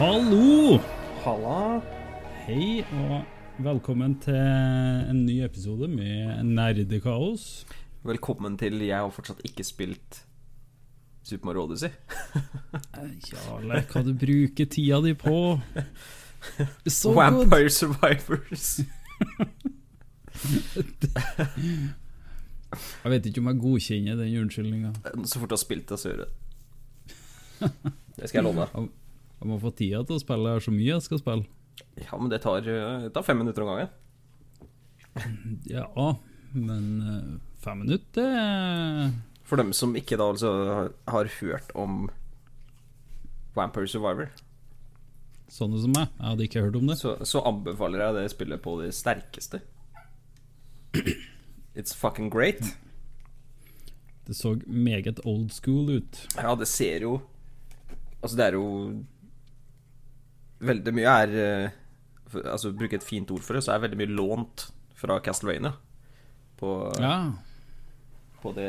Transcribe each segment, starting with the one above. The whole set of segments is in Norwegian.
Hallo! Halla. Hei og velkommen til en ny episode med Nerdekaos. Velkommen til Jeg har fortsatt ikke spilt Super Mario Odyssey. Jarle, hva du bruker tida di på? So Vampire Vampire Survivors. Jeg vet ikke om jeg godkjenner den unnskyldninga. Så fort du har spilt det, så gjør du det. Det skal jeg love deg. Jeg må få tida til å spille. Så mye jeg skal spille. Ja, men det tar, eh, det tar fem minutter om gangen. Ja, men eh, fem minutter For dem som ikke da altså har- har hørt om Vampire Survivor, Sånne som meg. Jeg hadde ikke hørt om det. så, så anbefaler jeg det spillet på det sterkeste. It's fucking great. Det så meget old school ut. Ja, det ser jo Altså, det er jo Veldig mye er eh, for, Altså, bruke et fint ord for det, så er veldig mye lånt fra Castlevania på, Ja. på det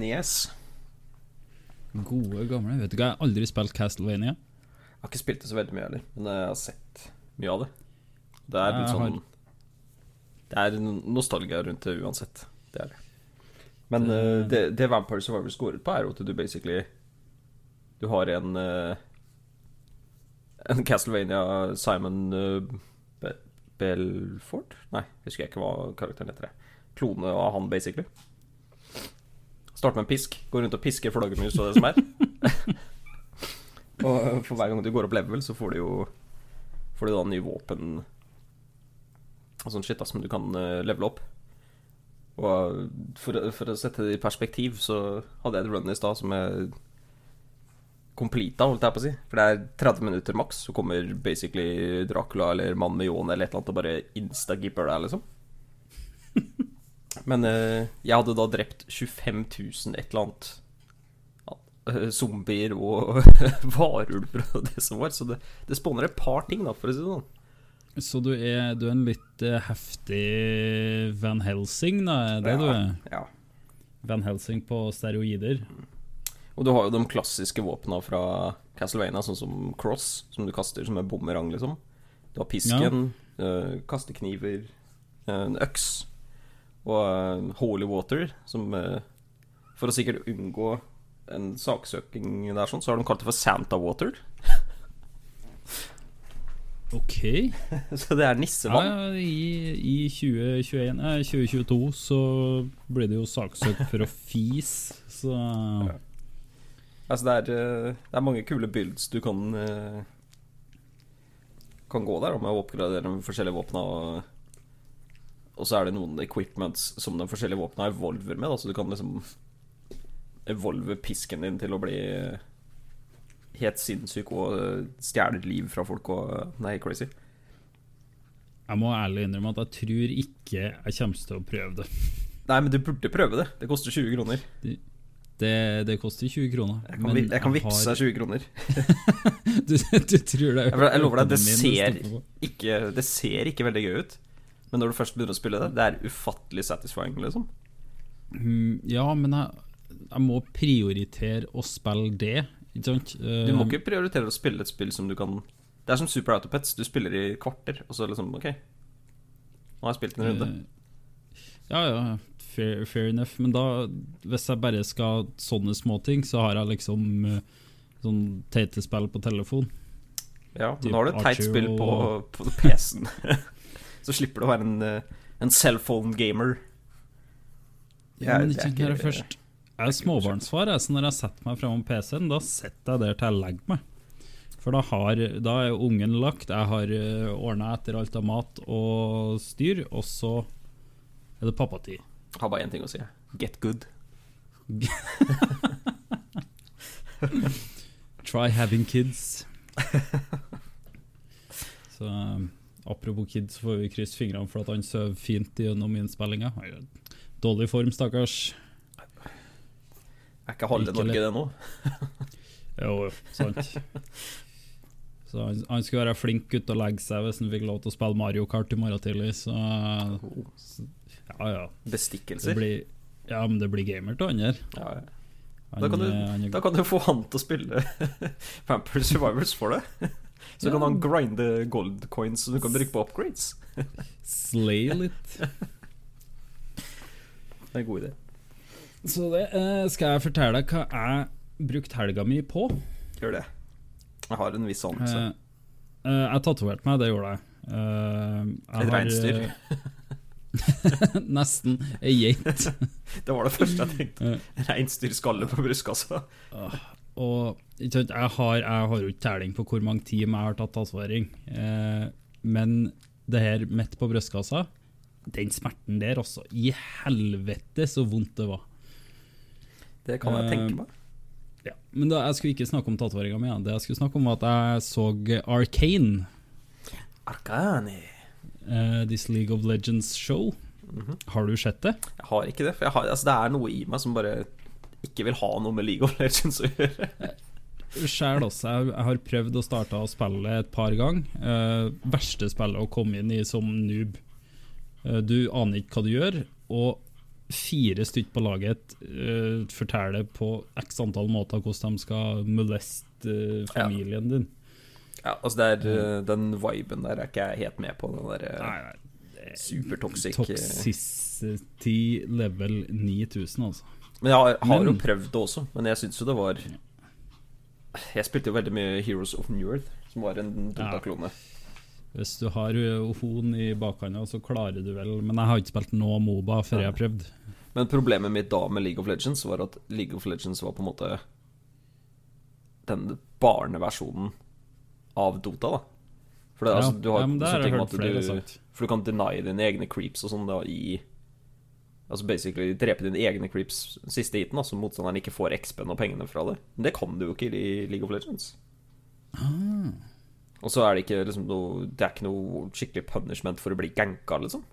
NES. Gode, gamle. Vet du hva, jeg har aldri spilt Castlevania. Jeg har ikke spilt det så veldig mye heller, men jeg har sett mye av det. Det er litt sånn Det er nostalgia rundt det uansett. Det er det. Men eh, det, det Vampire Survivor går ut på, er at du basically Du har en eh, En Castlevania Simon uh, Be Belfort? Nei, husker jeg ikke hva karakteren heter. det. Klone av han, basically. Start med en pisk. Gå rundt og piske flaggermus og det som er. og for hver gang du går opp level, så får du jo Får du da nye våpen og sånn shit da, som du kan uh, levele opp. Og for, å- for å sette det i perspektiv, så hadde jeg et run i stad som jeg completa, holdt jeg på å si. For det er 30 minutter maks, så kommer basically Dracula eller Mann med ljåen eller et eller annet og bare instagipper deg, liksom. Men eh, jeg hadde da drept 25 000 et eller annet ja, eh, zombier og varulver og det som var, så det, det spåner et par ting, da, for å si det sånn. Så du er, du er en litt eh, heftig Van Helsing, da? Er det du er? Ja. Van Helsing på steroider? Og du har jo de klassiske våpna fra Castlevania, sånn som cross, som du kaster som en bumerang, liksom. Du har pisken, eh, kastekniver, eh, en øks og øh, holy water, som For å sikkert unngå en saksøking der, sånn, så har de kalt det for Santa water. Ok. så det er nissevann. ja, i, I 2021, eh, 2022 så blir det jo saksøkt for å fise, så Altså, det er, eh, det er mange kule builds du kan eh, Kan gå der med å oppgradere de forskjellige våpna. Og, og så er det noen equipments som de forskjellige våpna evolver med. Da, så du kan liksom evolve pisken din til å bli helt sinnssyk og eh, stjele liv fra folk. Og helt crazy. jeg må ærlig innrømme at jeg tror ikke jeg kommer til å prøve det. Nei, men du burde prøve det. Det koster 20 kroner. Det, det koster 20 kroner. Jeg kan, jeg kan vippse deg 20 kroner. du, du tror det Jeg, jeg lover deg, det ser, ikke, det ser ikke veldig gøy ut. Men når du først begynner å spille det, det er ufattelig satisfying, liksom. Mm, Ja, men jeg, jeg må prioritere å spille det, ikke sant? Du må ikke prioritere å spille et spill som du kan Det er som Super Autopets. Du spiller i kvarter, og så liksom OK. Nå har jeg spilt en runde. Eh, Ja, ja, fair, fair enough. Men da, hvis jeg bare skal sånne småting, så har jeg liksom eh, sånn teite spill på telefon. Ja, men nå har du et teit spill på, på PC-en. så slipper du å være en, eh, en cellphone-gamer. Ja, men det ikke når jeg først Jeg er småbarnsfar, så når jeg setter meg framom PC-en, da sitter jeg der til jeg legger meg. For da, har, da er ungen lagt, jeg har uh, ordna etter alt av mat og styr, og så er det pappatid. Har bare én ting å si. Get good. Try having kids. Så um, apropos kids, så får vi krysse fingrene for at han sover fint gjennom innspillinga. Dårlig form, stakkars. Er ikke halve Norge det nå? Jo, jo, sant. Så han, han skulle være flink gutt og legge seg hvis han fikk lov til å spille Mario Kart i morgen tidlig, så så- Ja, ja. Det Bestikkelser. blir, ja, men det blir gamer til andre. Ja, ja. Da kan, eh, du, er- da kan du få han til å spille Vampire Survivors for deg. Så Ja. kan han grinde gold coins som du kan bruke på upgrades. Slay litt. Det er en god idé. Så det eh, skal jeg fortelle deg hva jeg brukte helga mi på. Gjør det. Jeg har en viss anelse. Eh, eh, jeg tatoverte meg, det gjorde jeg. Eh, jeg Et reinsdyr. Nesten ei geit. Det var det første jeg tenkte. Reinsdyrskalle på brystkassa. og jeg har, jeg har jo ikke telling på hvor mange timer jeg har tatt tatovering. Eh, men det her midt på brystkassa, den smerten der også. I helvete så vondt det var. Det kan jeg tenke Eh, meg. Ja, men da, jeg skulle ikke snakke om tatoveringa mi. Det jeg skulle snakke om, var at jeg så Arcane. Arkani. Eh, This League of Legends show. Mhm. Har du sett det? Jeg har ikke det. For jeg har, altså, det er noe i meg som bare ikke vil ha noe med League of Legends å gjøre. Sjæl også. Jeg, har prøvd å starte å spille et par ganger. Uh, verste spillet å komme inn i som noob. Uh, du aner ikke hva du gjør, og fire stykker på laget uh, forteller på x antall måter hvordan de skal moleste eh, familien din. Ja, altså det er eh, Den viben der er ikke jeg helt med på. Den der eh, Nei, nei. supertoxic eh. Toxicity level 9000, altså. Men jeg har, har jo prøvd det også, men jeg syns jo det var Jeg spilte jo veldig mye Heroes of New Earth, som var en Dota-klone. Hvis du har horn i bakhånda, så klarer du vel Men jeg har ikke spilt noe Moba før jeg har prøvd. Men problemet mitt da med League of Legends var at League of Legends var på en måte den barneversjonen av Dota, da. For det, altså, du har ja, det har jeg hørt flere du, sagt. For du kan deny dine egne creeps og sånn da i Altså basically drepe dine egne creeps siste heaten, så motstanderen ikke får XP-en og pengene fra det. Men det kan du jo ikke i League of Legends. Ah. Og så er det ikke liksom noe Det er ikke noe skikkelig punishment for å bli ganka, liksom.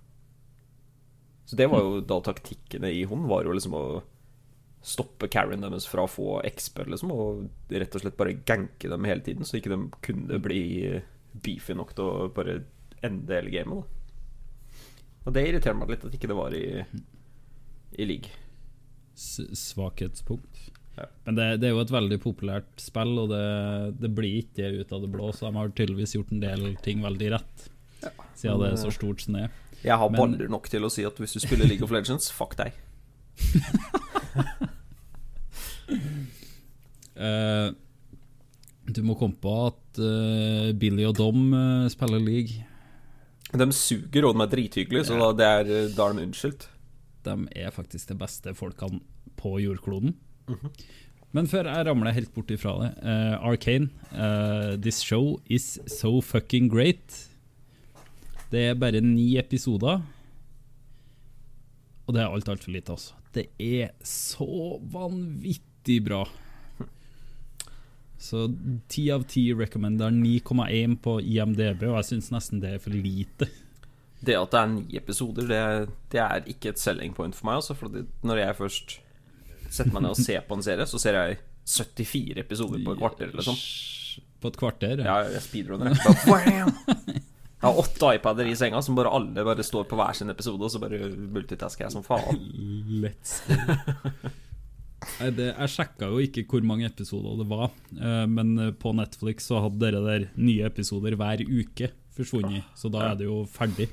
Så det var jo da taktikkene i Hun var jo liksom å stoppe carrien deres fra å få XP, liksom, og rett og slett bare ganke dem hele tiden, så ikke de kunne bli beefy nok til å bare ende hele gamet, da. Og det irriterer meg litt at ikke det var i, i league. S svakhetspunkt. Ja. Men det, det er jo et veldig populært spill, og det, det blir ikke det ut av det blå, så de har tydeligvis gjort en del ting veldig rett. Siden det er så stort som det er. Jeg har Men- baller nok til å si at hvis du spiller League of Legends, fuck deg. Eh, du må komme på at uh, Billy og Dom uh, spiller league. De suger, og de er drithyggelige, så da, det er, da er de unnskyldt. De er faktisk de beste folkene på jordkloden. Men før jeg ramler helt bort ifra det uh, Arcane, this show is so fucking great. Det er bare ni episoder. Og det er alt altfor lite, altså. Det er så vanvittig bra. Så ti av ti recommender 9,1 på IMDb, og jeg syns nesten det er for lite. Det at det er ni episoder, det, det er ikke et selling point for meg. Altså, for når jeg først setter meg ned og ser på en serie, så ser jeg 74 episoder på et kvarter. Liksom. På et kvarter? Ja, jeg speedrunner. jeg. Har åtte iPader i senga som bare alle bare står på hver sin episode, og så bare multitasker jeg som faen. Let's. Nei, det, jeg sjekka jo ikke hvor mange episoder det var, eh, men eh, på Netflix så hadde dere der nye episoder hver uke forsvunnet, så da er det jo ferdig.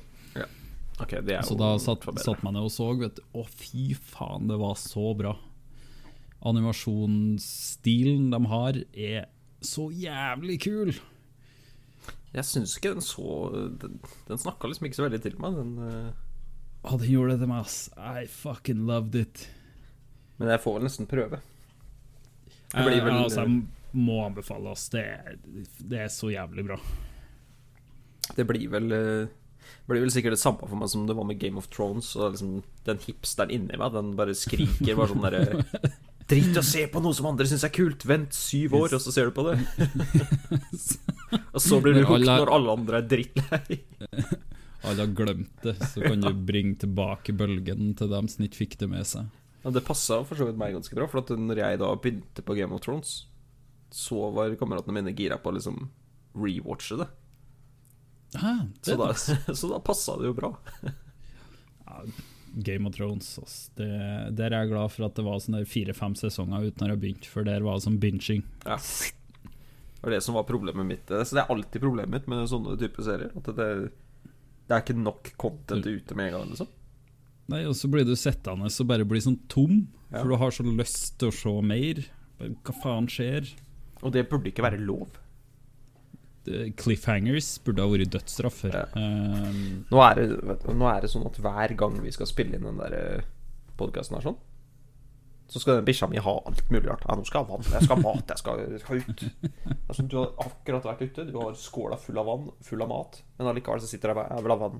Ok, det er jo Så da satt, satt man ned og så, vet du. Å, fy faen, det var så bra. Animasjonsstilen de har, er så jævlig kul. Jeg syns ikke den så Den, den snakka liksom ikke så veldig til meg, den uh... Å, den gjorde det til meg, ass. I fucking loved it. Men jeg får vel nesten prøve. Det Eh, blir vel- ja, altså, jeg må anbefale oss. Det, er- det er så jævlig bra. Det blir vel Det blir vel sikkert det samme for meg som det var med Game of Thrones. Og liksom Den hipsteren inni meg, den bare skriker bare sånn derre Drit i å se på noe som andre syns er kult! Vent syv år, og så ser du på det. og så blir du hooked når alle andre er drittlei. Alle har glemt det, så kan du bringe tilbake bølgen til dem som ikke fikk det med seg. Ja, det passa for så vidt meg ganske bra, for at når jeg da begynte på Game of Thrones, så var kameratene mine gira på å liksom rewatche det. Ah, det Så da, så da passa det jo bra. Game of Thrones. ass. Det, der er jeg glad for at det var sånn fire-fem sesonger uten å ha begynt, for der var det sånn binging. Ja. Det var det som var problemet mitt. Så det er alltid problemet mitt med sånne typer serier. At det, det er ikke nok content ute med en gang. liksom Nei, og så blir du sittende og bare blir sånn tom, Ja. for du har så lyst til å se mer. Hva faen skjer? Og det burde ikke være lov. Cliffhangers burde ha vært dødsstraff. Ja. Um, Nå er, det, nå er det sånn at hver gang vi skal spille inn den der podkasten her sånn, så skal den bikkja mi ha alt mulig rart. Ja, nå skal jeg ha vann, jeg skal ha mat, jeg skal, jeg skal ut. Sånn, du har akkurat vært ute, du har skåla full av vann, full av mat, men allikevel så sitter jeg bare Jeg vil ha vann.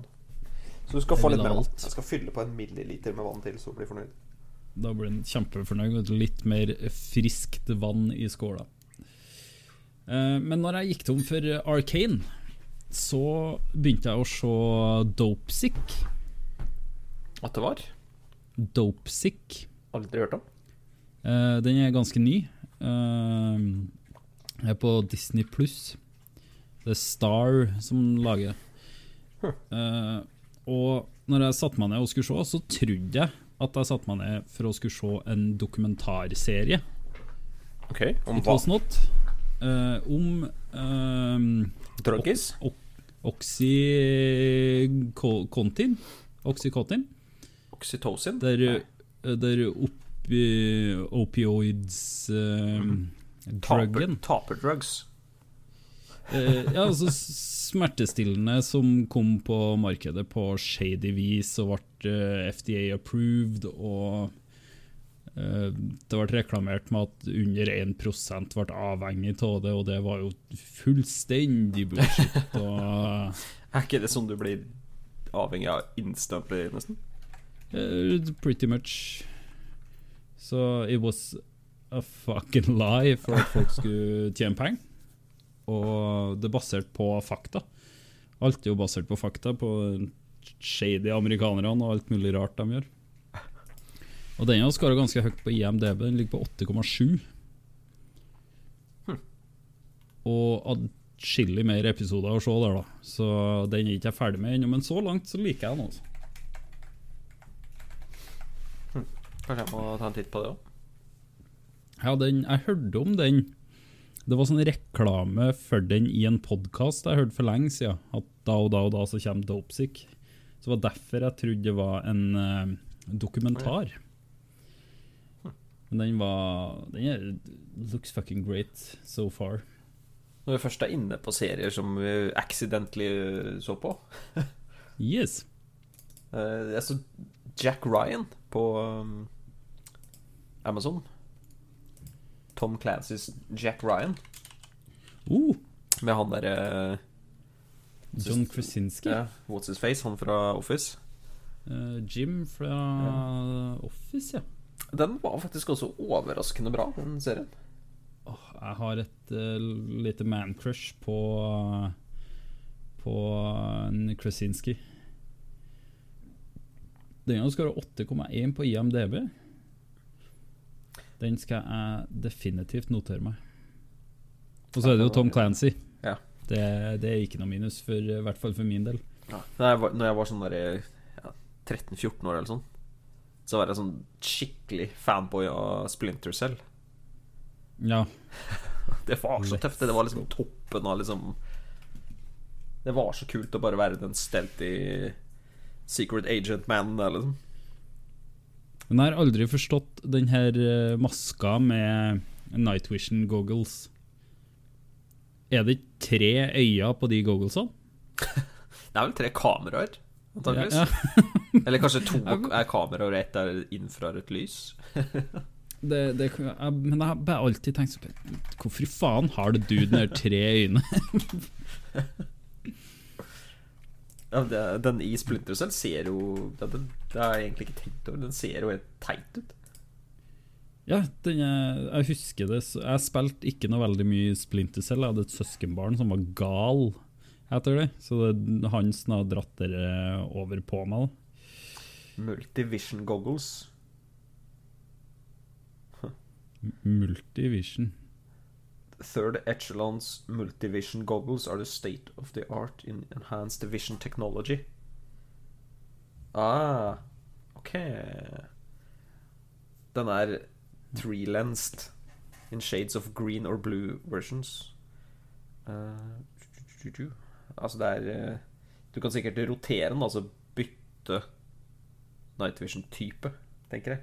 Så du skal få litt mer vann. Jeg skal fylle på en milliliter med vann til, så blir fornøyd. da blir en kjempefornøyd. med Litt mer friskt vann i skåla. Eh, men når jeg gikk tom for Arcane, så begynte jeg å se Dopesick. At det var? Dopesick. Aldri hørt om. Eh, den er ganske ny. Jeg er på Disney pluss. Det er Star som lager det. Eh, og når jeg satte meg ned og skulle se, så trodde jeg at jeg satte meg ned for å skulle se en dokumentarserie. Ok, Om hva? not. Eh, om um, Druggies? Oxycontin. Oxycontin. Oxytocin? Der, der oppi, opioids um, Taper, Druggen. taperdrugs. Uh, ja, altså smertestillende som kom på markedet på shady vis og ble eh, FDA approved, og eh, det ble reklamert med at under 1 ble avhengig av det, og det var jo fullstendig bullshit. og Er ikke det sånn du blir avhengig av instantly, nesten? Uh, Pretty much. Så it was a fucking lie for at folk skulle tjene penger. Og det er basert på fakta. Alt er jo basert på fakta, på shady amerikanerne og alt mulig rart de gjør. Og den har skåra ganske høyt på IMDb, den ligger på 8,7. Og adskillig mer episoder å se der, da. Så den er ikke jeg ferdig med ennå, men så langt så liker jeg den. Også. Kanskje jeg må ta en titt på det òg? Ja, den, jeg hørte om den. Det var sånn reklame for den i en podkast jeg hørte for lenge siden. At da og da og da så kommer Dopesick. Så det var derfor jeg trodde det var en uh, dokumentar. Men den var Den er, looks fucking great so far. Når vi først er inne på serier som vi accidentally så på Yes. Uh, Jeg så Jack Ryan på um, Amazon. Tom Clancys Jack Ryan. Uh, Med han derre John Krasinski. ja, What's His Face, han fra Office. Uh, Jim fra Office, ja. Den var faktisk også overraskende bra, den serien. Oh, jeg har et uh, lite man-crush på På en Krasinski. Den har skåra 8,1 på IMDb. Den skal jeg definitivt notere meg. Og så er det jo Tom Clancy. Ja. Det, det er ikke noe minus, for, i hvert fall for min del. Når jeg var, når jeg var sånn der ja, 13-14 år eller sånn, så var jeg sånn skikkelig fanboy av Splinter Cell. Ja, Det var så tøft. Det var liksom toppen av liksom Det var så kult å bare være den stelty secret agent-mannen der, liksom. Men jeg har aldri forstått den her eh, maska med night vision goggles. Er det ikke tre øyne på de gogglesene? Det er vel tre kameraer, antakeligvis. Ja, ja. Eller kanskje to er kameraer, og ett er infrarødt lys. Det, det, jeg, men jeg har bare alltid tenkt sånn Hvorfor faen har du den der tre øyne? Ja, det, den i Splinter Cell ser jo ja, den, Det har jeg egentlig ikke tenkt over. Den ser jo helt teit ut. Ja, den er, jeg husker det. Jeg spilte ikke noe veldig mye Splinter Cell. Jeg hadde et søskenbarn som var gal etter det, så det, han har dratt dere over på meg. Multivision goggles. Multivision. Third echelons multivision goggles are the state of the art in enhanced vision technology. Ah, ok. Den er three-lensed in shades of green or blue versions. Uh, altså, det er eh, Du kan sikkert rotere den, altså bytte Night Vision-type, tenker jeg.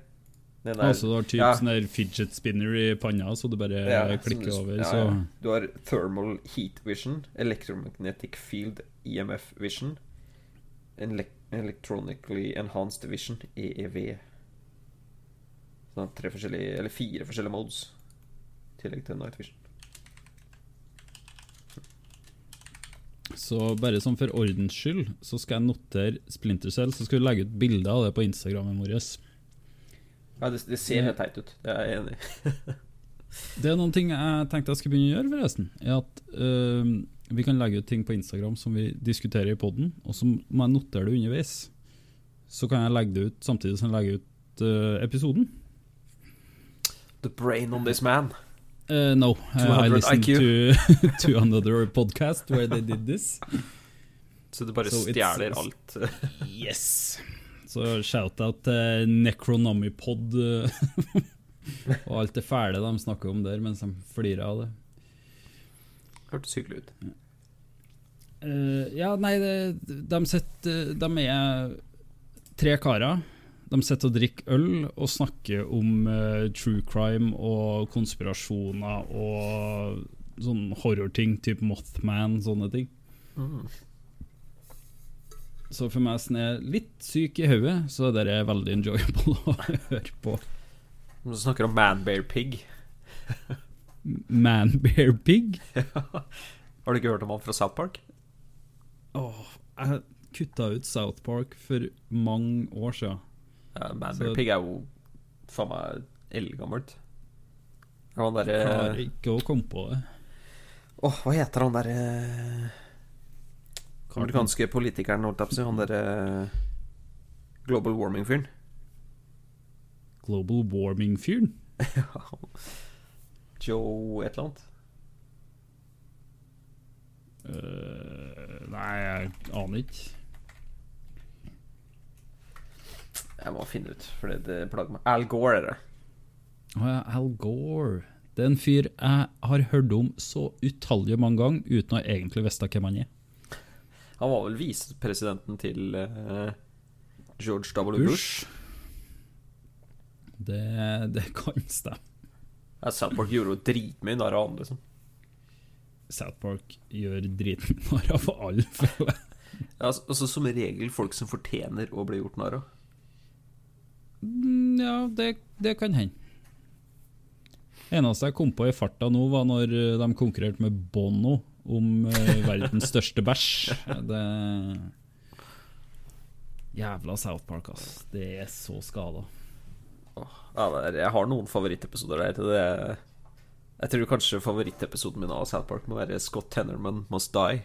Den er- Altså du har typ ja. sånn der fidget spinner i panna, så du bare Ja, klikker over, ja, så ja. Du har thermal heat vision, electromagnetic field EMF vision, ele electronically enhanced vision, EEV. Sånn tre forskjellige, eller fire forskjellige modes i tillegg til night vision. Så bare sånn for ordens skyld, så skal jeg notere Splinter Cell, så skal vi legge ut bilde av det på Instagrammen vår. Ja, det, det ser helt teit ut. Det er jeg enig i. Det er noen ting jeg tenkte jeg skulle begynne å gjøre, forresten. Er at øh, Vi kan legge ut ting på Instagram som vi diskuterer i poden, og så må jeg notere det underveis. Så kan jeg legge det ut samtidig som jeg legger ut øh, episoden. The brain on this man. Uh, no, uh, I listened IQ. to, to another podcast where they did this. Så du bare So stjeler alt. Yes! Så shout-out til Necronomipod uh, og alt det fæle de snakker om der mens de flirer av det. Hørtes hyggelig ut. Uh, ja, nei, det, de sitter De er tre karer. De sitter og drikker øl og snakker om uh, true crime og konspirasjoner og sånne horrorting, type Mothman, sånne ting. Mm. Så for meg som er litt syk i hodet, så er det veldig enjoyable å høre på. Du snakker om Man Bear Pig. Man Bear Pig. Har du ikke hørt om han fra South Park? Åh, jeg kutta ut South Park for mange år siden. Ja, man-bear-pig er jo faen meg eldgammelt. Ja, Han derre Klarer ikke å komme på det. Åh, hva heter han derre Amerikanske politikeren, holdt jeg på å si. Han derre Global Warming-fyren. Global Warming-fyren. Joe et eller annet. Uh, nei, jeg aner ikke. Jeg må finne ut, for det, det plager meg. Al Gore er det. Å ja, Al Gore. Det er en fyr jeg har hørt om så utallige mange ganger uten å egentlig vite hvem han er. Han var vel visepresidenten til eh, George W. Bush. Det, det kan stemme. Ja, South Park gjorde jo dritmye narr av han, liksom. South Park gjør dritmye narr av alle, føler jeg. Ja, altså, altså Som regel folk som fortjener å bli gjort narr av. Mm, Ja, det, det kan hende. eneste jeg kom på i farta nå, var når eh, de konkurrerte med Bono om eh, verdens største bæsj. Det Jævla South Park, ass. Det er så skada. Ja, jeg har noen favorittepisoder der. Det jeg tror kanskje favorittepisoden min av South Park må være Scott Tenorman Must Die.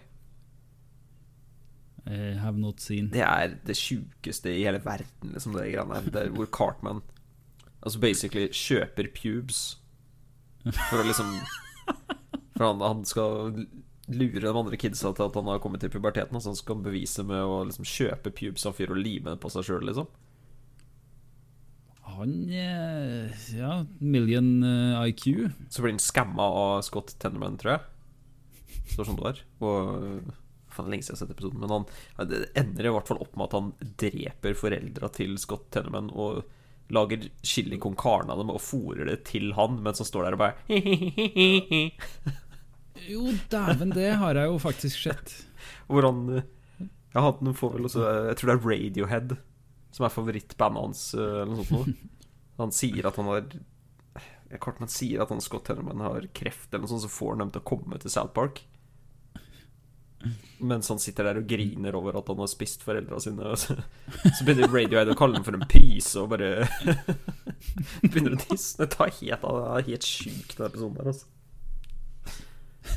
I have not seen. Det er det sjukeste i hele verden, liksom, det greiene der. Er hvor Cartman Altså basically kjøper pubes for å liksom For han, han skal lure de andre kidsa til at han har kommet til puberteten. Så han skal bevise med å liksom kjøpe pubes av fyr og lime på seg sjøl, liksom. Han eh, Ja, million eh, IQ. Så blir han skamma av Scott Tenorman, tror jeg. Står sånn det var. Og Faen, lenge siden jeg har sett episoden. Men han, det ender i hvert fall opp med at han dreper foreldra til Scott Tenorman og lager chili con carne av dem og fòrer det til han mens han står der og bare Jo, dæven, det har jeg jo faktisk sett. Hvordan Jeg har hatt noen vel også Jeg tror det er Radiohead som er favorittbandet hans, eh, eller noe sånt. Han sier at han har Cartman sier at han Scott Tenorman har kreft, eller noe sånt, så får han dem til å komme til South Park. Mens han sitter der og griner over at han har spist foreldra sine. Så, så begynner Radiohead å kalle ham for en pyse og bare begynner å tisse. Det tar helt av. Det er helt sjukt, den episoden der, altså.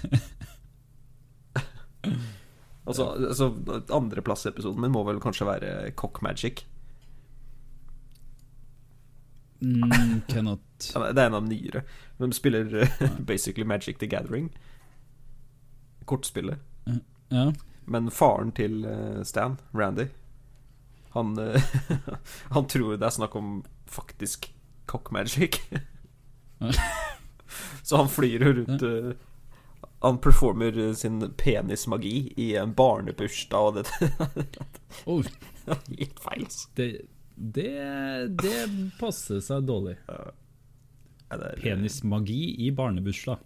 Altså, altså Andreplass-episoden min må vel kanskje være Cock Magic. Mm, cannot Det er en av de nyere. De spiller eh, basically Magic the Gathering. Kortspillet. Ja. Men faren til eh, Stan, Randy, han, eh, han tror det er snakk om faktisk cock magic. Så han flyr rundt eh, han performer sin penismagi i en barnebursdag og det Oh, Helt feil, altså. det, det, det passer seg dårlig. Ja, er- Penismagi i barnebursdag.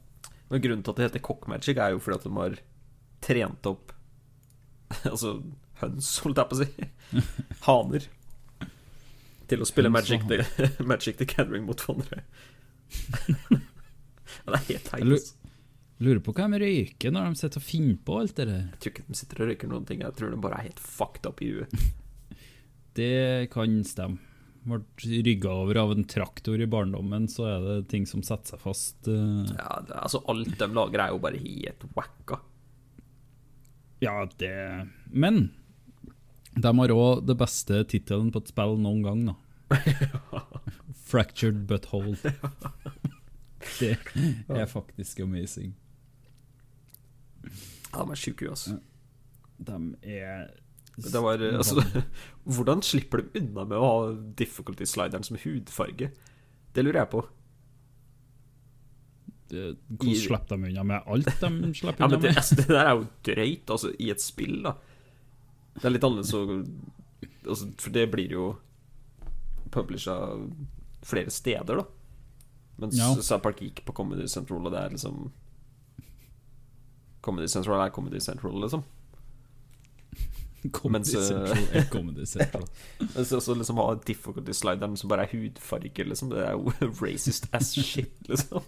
Men grunnen til at det heter cockmagic, er jo fordi at de har trent opp Altså høns, holdt jeg på å si. Haner. Til å spille Magic the, Magic the Gathering mot hverandre. Det er helt teit. Lurer på hva de røyker når de sitter og finner på alt det der. Jeg tror ikke de sitter og røyker noen ting. Jeg tror de bare er helt fucked up i huet. Det kan stemme. Ble rygga over av en traktor i barndommen, så er det ting som setter seg fast. eh. Ja, det, altså Alt de lager, er jo bare helt wacka. Ja, det Men de har òg det beste tittelen på et spill noen gang, da. Fractured but whole. Det er faktisk amazing. Ja, de er sjuke, altså. De er Det var, altså, hvordan slipper de unna med å ha difficulty-slideren som hudfarge? Det lurer jeg på. det- Hvordan slipper de unna med alt de slipper Ja, unna det, med? altså, det der er jo drøyt, altså, i et spill, da. Det er litt annerledes å altså, For det blir jo publisha flere steder, da. Mens Ja. South Park gikk på Comedy Central, og det er liksom Comedy Central er Comedy Central, liksom. Comedy mens, eh, Central er Comedy Central. Mens også liksom ha difficulty-slideren som bare er hudfarge, liksom. Det er jo racist as shit, liksom.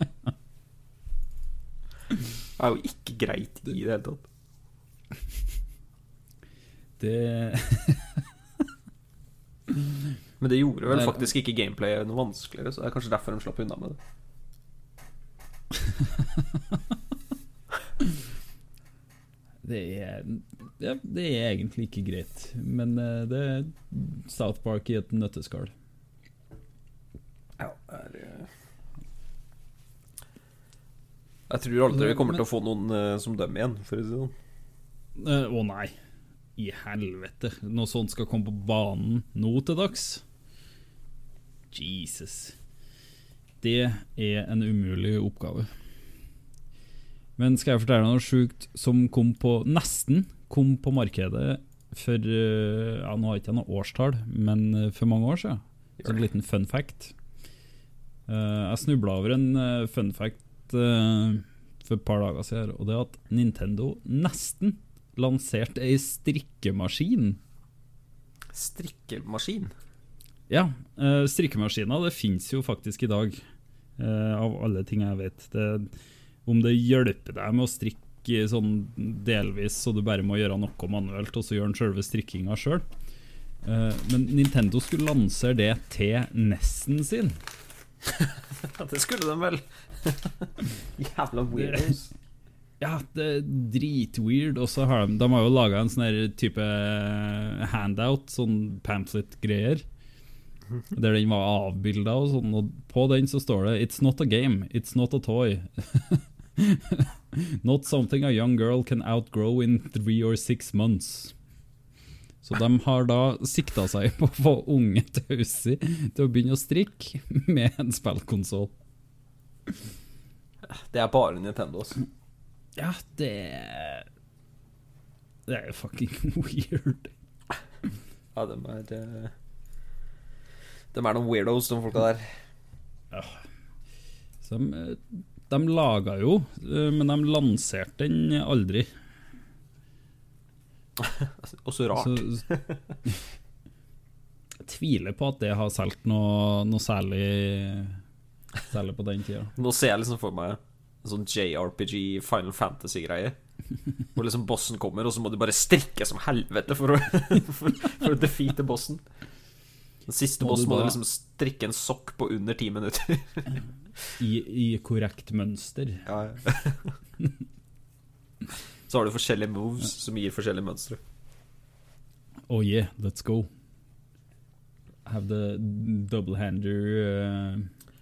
Det er jo ikke greit i det hele tatt. Det Men det gjorde vel faktisk ikke gameplayet noe vanskeligere, så det er kanskje derfor de slapp unna med det. Det er, ja, det er egentlig ikke greit, men eh, det er South Park i et nøtteskall. Ja, er, eh, Jeg tror aldri vi kommer til å få noen uh, som dem igjen, for å si det sånn. Uh, Å nei, i helvete. Noe sånt skal komme på banen nå til dags? Jesus. Det er en umulig oppgave. Men skal jeg fortelle deg noe sjukt som kom på nesten kom på markedet for eh, ja, Nå har jeg ikke noe årstall, men eh, for mange år siden. Så en liten fun fact. Eh, jeg snubla over en fun fact for et par dager siden, og det er at Nintendo nesten lanserte ei strikkemaskin. Strikkemaskin. Ja, strikkemaskiner det fins jo faktisk i dag, av alle ting jeg vet. Det, om det hjelper deg med å strikke sånn delvis, så du bare må gjøre noe manuelt, og så gjør den selve strikkinga sjøl. men Nintendo skulle lansere det til Nessen sin. Ja, det skulle de vel. Jævla weirdos. Ja, det er dritweird. Og så har de, de har jo laga en sånn type handout, sånn pamphlet-greier. Der den var avbilda og sånn, og på den så står det 'It's not a game, it's not a toy'. not something a young girl can outgrow in three or six months. Så de har da sikta seg på å få unge Tausi til å begynne å strikke med en spillkonsoll. Det er bare Nintendo, altså. Ja, det Det er jo fucking weird. Ja, de er Dem De er noen weirdos, de folka der. Ja. de, de laga jo, eh, men de lanserte den aldri. Og så rart. Så, jeg tviler på at det har solgt noe, noe særlig Særlig på den tida. Nå ser jeg liksom for meg en sånn JRPG Final Fantasy-greie. Hvor liksom bossen kommer, og så må du bare strikke som helvete for å, for, for å defeate bossen. Den siste Må bossen må du liksom strikke en sokk på under ti minutter. I, I korrekt mønster. Ja, ja. Så har du forskjellige moves som gir forskjellige mønstre. Oh yeah, let's go. Have the double hander uh,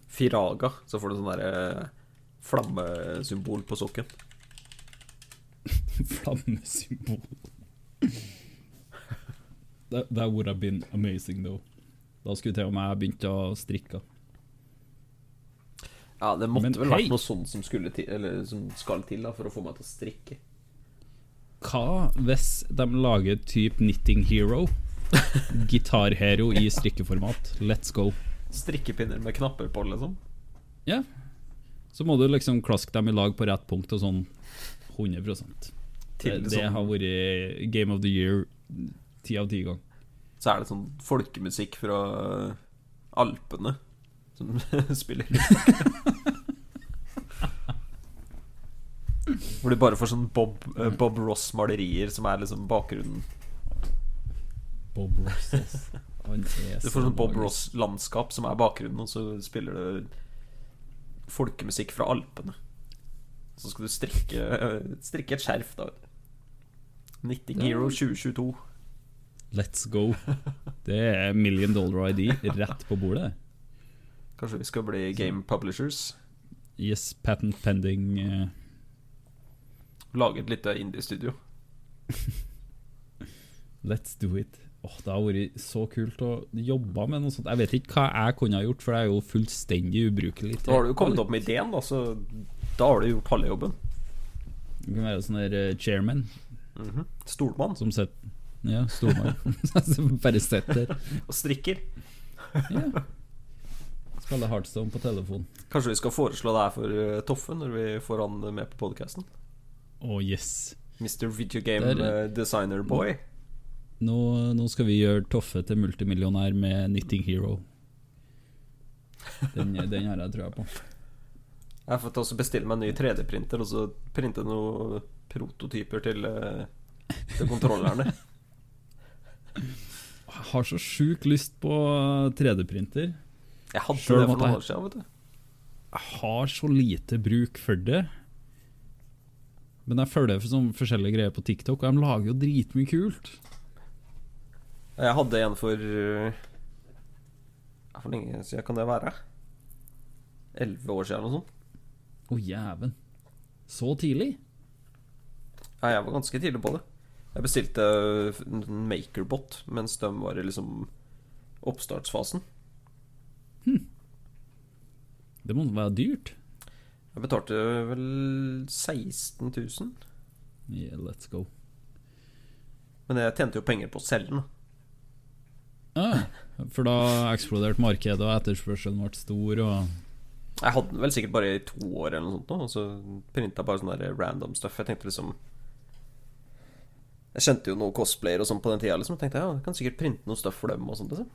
Firaga, så får du sånn derre flammesymbol på sokken. flammesymbol. that, that would have been amazing, though. Da skulle til og med jeg begynt å strikke. Ja, det måtte Men vel hei. noe sånt som, til, eller, som skal til da for å få meg til å strikke. Hva hvis de lager type Knitting Hero? Gitarhero i strikkeformat. Let's go. Strikkepinner med knapper på, liksom. Ja. Så må du liksom klaske dem i lag på rett punkt og sånn 100 Det, Til det sånn, har vært Game of the Year ti av ti ganger. Så er det sånn folkemusikk fra Alpene som spiller. Hvor du bare får sånn Bob, eh, Bob Ross-malerier som er liksom bakgrunnen. Bob Ross, ass. Han er Du så får sånn Bob magisk. Ross-landskap som er bakgrunnen, og så spiller du folkemusikk fra Alpene. Så skal du strikke, eh, strikke et skjerf, da. Knitting Hero 2022. Let's go. Det er million dollar ID rett på bordet. Kanskje vi skal bli game publishers? Yes, patent pending. Uh... Lage et lite indie-studio. Let's do it. Åh, det har vært så kult å jobbe med noe sånt. Jeg vet ikke hva jeg kunne ha gjort, for det er jo fullstendig ubrukelig. Da har du jo kommet opp med ideen, da, så da har du gjort halve jobben. Det kan være sånn der eh, chairman -hmm. Stolmann som sitter Ja, stolmann. Bare sitter der. og strikker. Ja. Spiller Heartstone på telefon. Kanskje vi skal foreslå det her for eh, Toffe når vi får han med på podkasten? Oh, yes. Mr. Video Game Der- eh, Designer Boy. Nå, nå skal vi gjøre Toffe til multimillionær med Knitting Hero. Den, den har jeg trua på. Jeg fått også bestille meg en ny 3D-printer og så printe noen prototyper til, eh, til kontrollerne. Jeg har så sjukt lyst på 3D-printer. Jeg hadde Selv det for noen år siden. vet du Jeg har så lite bruk for det. Men jeg følger for sånn forskjellige greier på TikTok, og de lager jo dritmye kult. Jeg hadde en for For lenge siden kan det være? Elleve år siden eller noe sånt. Å, jæven. Så tidlig? Ja, jeg var ganske tidlig på det. Jeg bestilte en Makerbot mens de var i liksom oppstartsfasen. Det må være dyrt. Jeg betalte vel 16 000. Yeah, let's go. Men jeg tjente jo penger på å selge den. Ah, for da eksploderte markedet, og etterspørselen ble stor, og Jeg hadde den vel sikkert bare i to år, eller noe sånt og så printa bare sånn random stuff. Jeg tenkte liksom Jeg kjente jo noen cosplayer og sånn på den tida, liksom. Jeg tenkte ja, jeg kan sikkert printe noe stuff for dem og sånt. Liksom.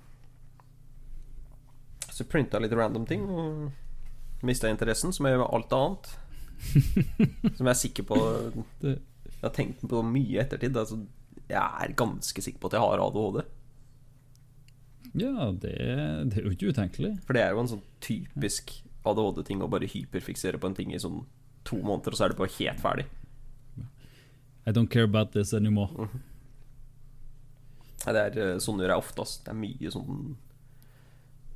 Så printa litt random ting, og mista interessen, som jeg gjør med alt annet. Som jeg er sikker på Jeg har tenkt på mye i ettertid. Altså, jeg er ganske sikker på at jeg har ADHD. Ja, det, det er jo ikke utenkelig. For det er jo en sånn typisk ADHD-ting å bare hyperfiksere på en ting i sånn to måneder, og så er det bare helt ferdig. I don't care about this anymore. Nei, det er eh, Sånn gjør jeg oftest. Det er mye sånn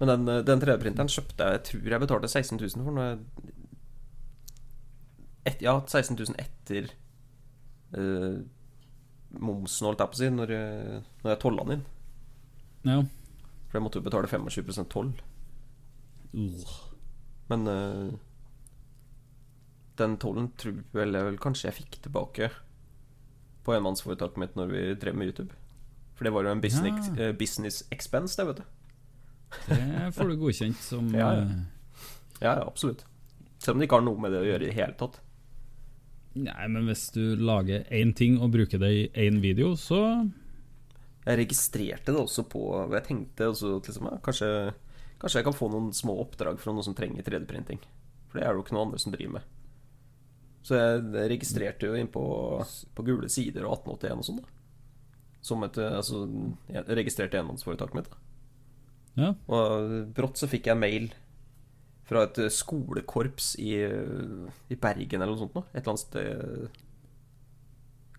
Men den, eh, den 3D-printeren kjøpte jeg Jeg tror jeg betalte 16 000 for når jeg et, Ja, 16 000 etter uh, momsen, holdt jeg på å si, når, jeg- når jeg tolla den inn. Ja. For jeg måtte jo betale 25 toll. Ugh. Men uh, den tollen tror vel jeg vel kanskje jeg fikk tilbake på enmannsforetaket mitt når vi drev med YouTube. For det var jo en business, Ja. business expense, det, vet du. Det får du godkjent som Ja, ja. eh, Ja, absolutt. Selv om det ikke har noe med det å gjøre i det hele tatt. Nei, men hvis du lager én ting og bruker det i én video, så Jeg registrerte det også på Jeg tenkte også liksom, ja, kanskje, kanskje jeg kan få noen små oppdrag fra noen som trenger 3D-printing. For det er det jo ikke noen andre som driver med. Så jeg registrerte jo inn på, på gule sider og 1881 og sånn, da. Som et eh, Altså, jeg registrerte enmannsforetaket mitt. da Ja. Og brått så fikk jeg mail fra et eh, skolekorps i, eh, i Bergen eller noe sånt noe. Et eller annet sted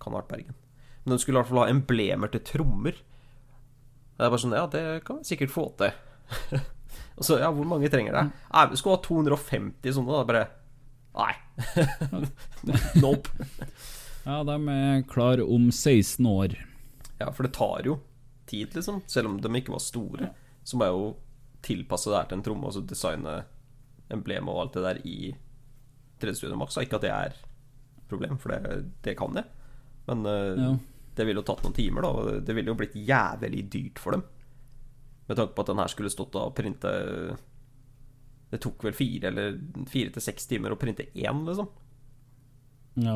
Kan ha vært Bergen. Men de skulle i hvert fall ha emblemer til trommer. Og jeg bare sånn Ja, det kan vi sikkert få til. og så, ja, hvor mange trenger det? Nei, vi skulle ha 250 sånne, da. Bare Nei. nope. ja, de er klar om 16 år. Ja, for det tar jo tid, liksom. Selv om de ikke var store, så må jeg jo tilpasse det her til en tromme, altså designe emblemet og alt det der i 3D Studio Max. Ikke at det er problem, for det, det kan jeg. Men uh, Ja. det ville jo tatt noen timer, da. Og det ville jo blitt jævlig dyrt for dem. Med tanke på at den her skulle stått og printe Det tok vel fire eller fire til seks timer å printe én, liksom. ja.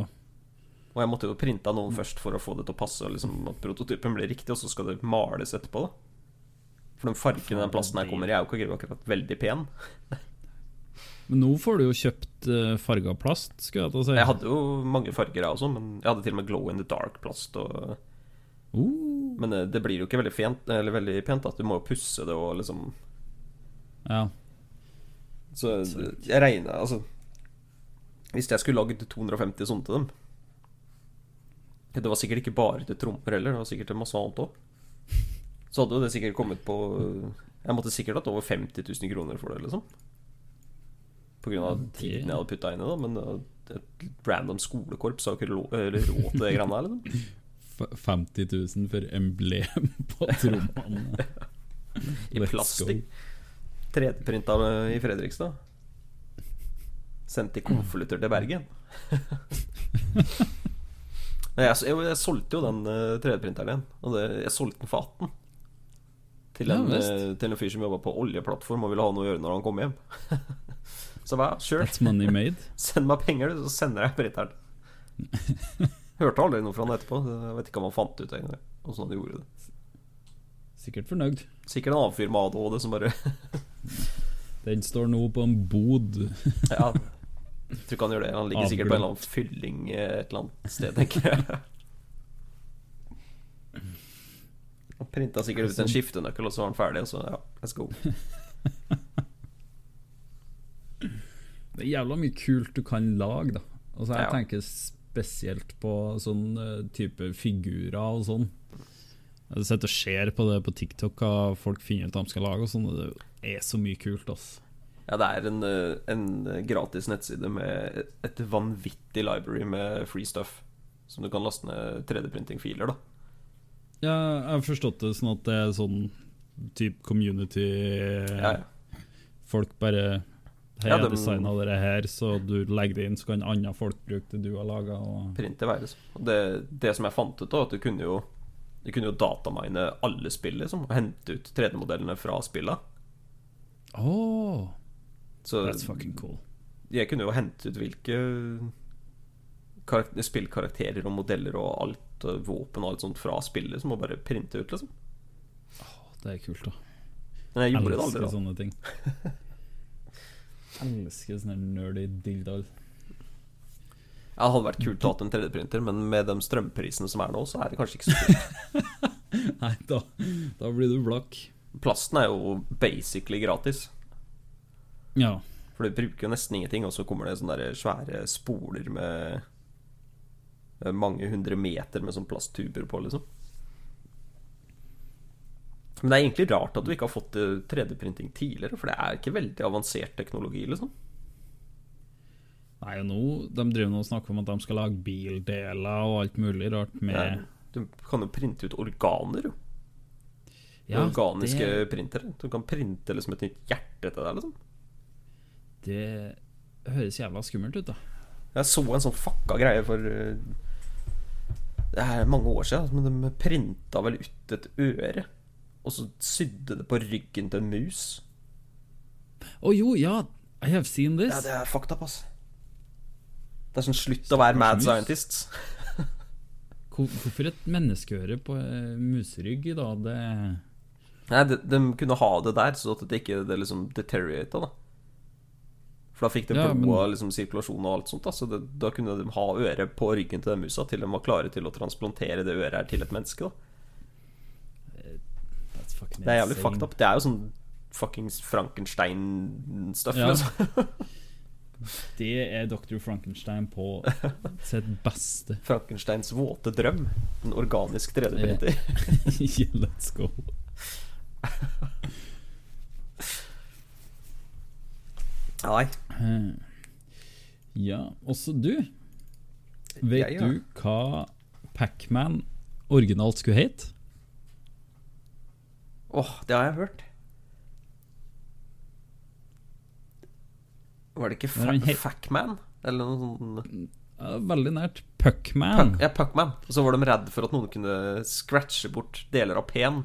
Og jeg måtte jo printe av noen først for å få det til å passe, og liksom at prototypen blir riktig, og så skal det males etterpå, da. For den fargen den plasten her kommer i, er jo ikke akkurat veldig pen. Men nå får du jo kjøpt uh, farga plast, skulle jeg til å si. Jeg hadde jo mange farger, jeg også, men jeg hadde til og med glow in the dark-plast. Og... Uh, Men eh, det blir jo ikke veldig, fent, eller veldig pent, at du må jo pusse det og liksom ja. Så eh, jeg regner Altså Hvis jeg skulle lagd 250 sånne til dem Det var sikkert ikke bare til trommer heller, det var sikkert til masse annet òg. Så hadde jo det sikkert kommet på Jeg måtte sikkert hatt over 50 000 kroner for det, liksom. På grunn av tiden jeg hadde putta inn i det. Men eh, et random skolekorps har jo ikke råd til det greiene der, liksom. 50 000 for emblem på trommene. I plastikk. 3D-printa i Fredrikstad. Sendt i konvolutter til Bergen. Jeg, jeg, jeg solgte jo den eh, 3D-printeren igjen. Og det, jeg solgte den for 18. Til en, Ja, eh, til en fyr som jobba på oljeplattform og ville ha noe å gjøre når han kom hjem. så hva, sure, That's money made. send meg penger, du, så sender jeg printeren. Hørte aldri noe fra han etterpå. Jeg vet ikke om han fant ut engang åssen han gjorde det. Sikkert fornøyd. Sikkert en annen fyr med ADHD som bare Den står nå på en bod. Ja. Jeg tror ikke han gjør det. Han ligger sikkert på en eller annen fylling eh, et eller annet sted, tenker jeg. Han printa sikkert ut en skiftenøkkel, og så var han ferdig, og så ja, let's go. Det er jævla mye kult du kan lage, da. Altså Jeg Ja. tenker spesielt på sånn eh, type figurer og sånn. Jeg sitter og ser på det på TikTok hva folk finner ut de skal lage, og sånn. Det er så mye kult, ass. Ja, det er en, eh, en gratis nettside med et vanvittig library med free stuff. Som du kan laste ned 3D-printing-filer, da. Ja, jeg har forstått det sånn at det er sånn type community Ja, ja. Folk bare Hei, Ja, jeg dem- designa det her, så du legger det inn, så kan andre folk bruke det du har laga. Print i vei, liksom. Og det, det som jeg fant ut, da, at du kunne jo Du kunne jo datamine alle spill, liksom. Og hente ut 3D-modellene fra spilla. Oh, Så that's fucking cool. jeg kunne jo hente ut hvilke spillkarakterer og modeller og alt, og våpen og alt sånt fra spillet, som må bare printe ut, liksom. Det er kult, da. Men jeg gjorde det Elsker aldri, da. sånne ting. Elsker sånne nerdy dildoer. Ja, det hadde vært kult å ha en 3D-printer, men med de strømprisene som er nå, så er det kanskje ikke så kult. Nei, da, da blir du blakk. Plasten er jo basically gratis. Ja. For du bruker jo nesten ingenting, og så kommer det sånne svære spoler med mange hundre meter med sånn plasttuber på, liksom. Men det er egentlig rart at du ikke har fått eh, 3D-printing tidligere, for det er ikke veldig avansert teknologi, liksom. Nei, og nå De driver nå og snakker om at de skal lage bildeler og alt mulig rart med Ja, Du kan jo printe ut organer, jo. Ja, Organiske det, printere. Du kan printe liksom et nytt hjerte til deg, liksom. det høres jævla skummelt ut, da. Jeg så en sånn fucka greie for eh, Det er mange år siden, men de printa vel ut et øre. Og så sydde det på ryggen til en mus. Å jo, ja, I have seen this. Ja, det er fucked up, ass. Det er sånn slutt å være mad mus. scientists. Hvorfor et menneskeøre på eh, muserygg, da? Det Nei, de, de kunne ha det der, så at det ikke det liksom deteriorata, da. For da fikk det Ja, blod og men- liksom sirkulasjon og alt sånt. Da. Så det, da kunne de ha øret på ryggen til den musa til de var klare til å transplantere det øret her til et menneske. Da. Det er jævlig fucked up. Det er jo sånn fuckings Frankenstein-stuff, Ja. liksom. Det er Dr. Frankenstein på sitt beste. Frankensteins våte drøm. En organisk 3D-printer. Yeah, Let's go. Nei. Eh, Ja, også du. Vet Jeg, ja. du hva Pacman originalt skulle hete? Åh, det har jeg hørt. Var det ikke Fa- Facman? Eller noe sånt? Veldig nært. Puckman. Puck, ja, Puckman. Og så var de redd for at noen kunne scratche bort deler av P-en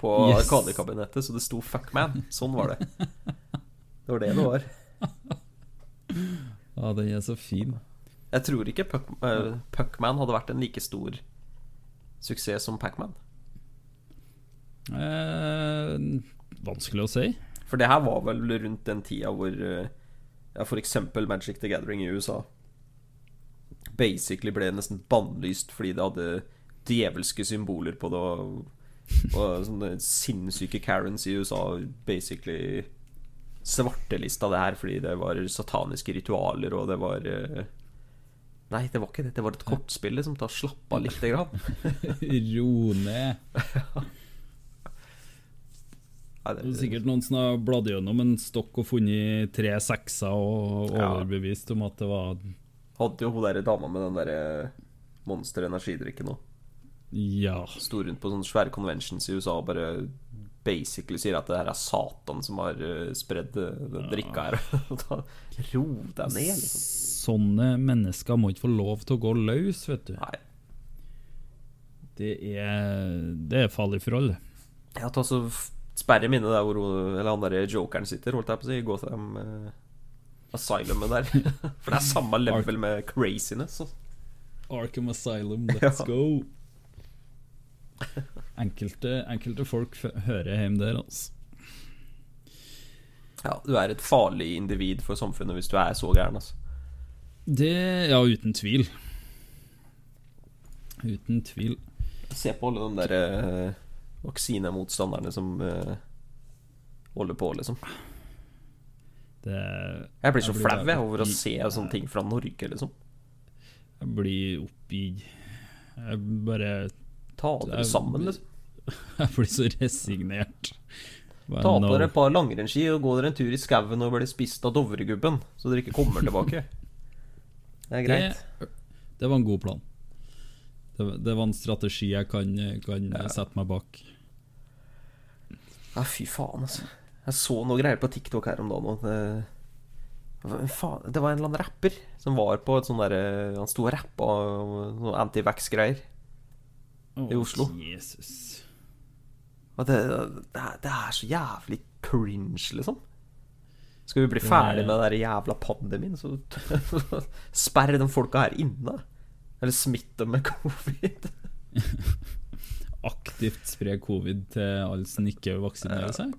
på Yes. Arkadekabinettet, så det sto Fuckman. Sånn var det. Det var det det var. Ja, den er så fin. Jeg tror ikke Puck, eh, hadde vært en like stor suksess som Pacman. Eh, vanskelig å si. For det her var vel rundt den tida hvor eh, ja, eksempel Magic the Gathering i USA basically ble nesten bannlyst fordi det hadde djevelske symboler på det. Og, og sånne sinnssyke Karens i USA basically svartelista det her fordi det var sataniske ritualer, og det var eh, Nei, det var ikke det. Det var et kortspill som tar slapp av lite grann. Ro ned. Det er sikkert noen som har bladd gjennom en stokk og funnet tre sekser og overbevist om at det var Hadde jo hun der dama med den derre Monster energidrikken òg. Ja. Sto rundt på sånne svære conventions i USA og bare basically sier at det her er Satan som har eh, spredd eh, den drikka her. Ro deg ned, liksom. Sånne mennesker må ikke få lov til å gå løs, vet du. Nei. Det er, det er farlig forhold. Ja, ta så sperre minnet der hvor eller han der jokeren sitter, holdt jeg på å si. Gå til dem eh, asylumet der. For det er samme level med craziness. Altså. Arkham Asylum, let's Ja. go. Enkelte, enkelte folk hører hjemme der, altså. Ja, du er et farlig individ for samfunnet hvis du er så gæren, altså. Det Ja, uten tvil. Uten tvil. Se på alle de der eh, vaksinemotstanderne som eh, holder på, liksom. Det Jeg blir så Jeg blir flau jeg, over å se sånne ting fra Norge, liksom. Jeg blir oppgitt. Jeg bare Ta dere sammen, liksom. Jeg blir så resignert. Bare Ta på no. dere et par langrennsski og gå dere en tur i skauen og bli spist av Dovregubben, så dere ikke kommer tilbake. Det er greit. Det, det var en god plan. Det, det var en strategi jeg kan, kan sette meg bak. Ja, fy faen, altså. Jeg så noe greier på TikTok her om dagen. Det, faen, det var en eller annen rapper som var på et sånn derre Han sto og rappa noe antivax-greier. Å, I Oslo. Jesus. Og det, det, er, det er så jævlig cringe, liksom. Skal vi bli ferdig med den der jævla pandemien, så sperr de folka her inne. Eller smitt dem med covid. Aktivt spre covid til alle som ikke vaksinerer seg?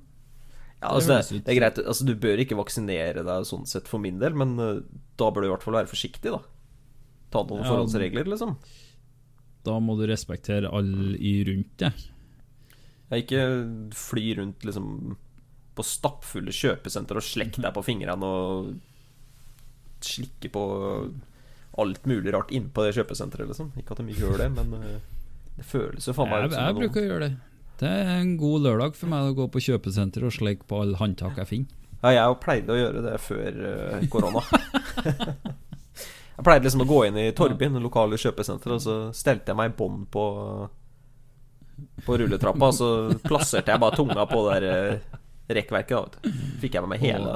Ja, altså, det, det er greit. Altså, du bør ikke vaksinere deg sånn sett for min del, men uh, da bør du i hvert fall være forsiktig, da. Ta noen Ja. forholdsregler, liksom. Da må du respektere alle i rundt deg. Jeg ikke fly rundt liksom på stappfulle kjøpesenter og slekke deg på fingrene og slikke på alt mulig rart innpå det kjøpesenteret, liksom. Ikke at de gjør det, men eh, det føles jo faen meg Jeg, jeg noe- bruker å gjøre det. Det er en god lørdag for meg å gå på kjøpesenter og sleike på alle håndtak jeg finner. Ja, jeg pleide å gjøre det før eh, korona. jeg pleide liksom å gå inn i Torvbyen, det lokale kjøpesenteret, og så stelte jeg meg i bånd på På rulletrappa, og så plasserte jeg bare tunga på det der eh, rekkverket. Da. Fikk jeg med meg hele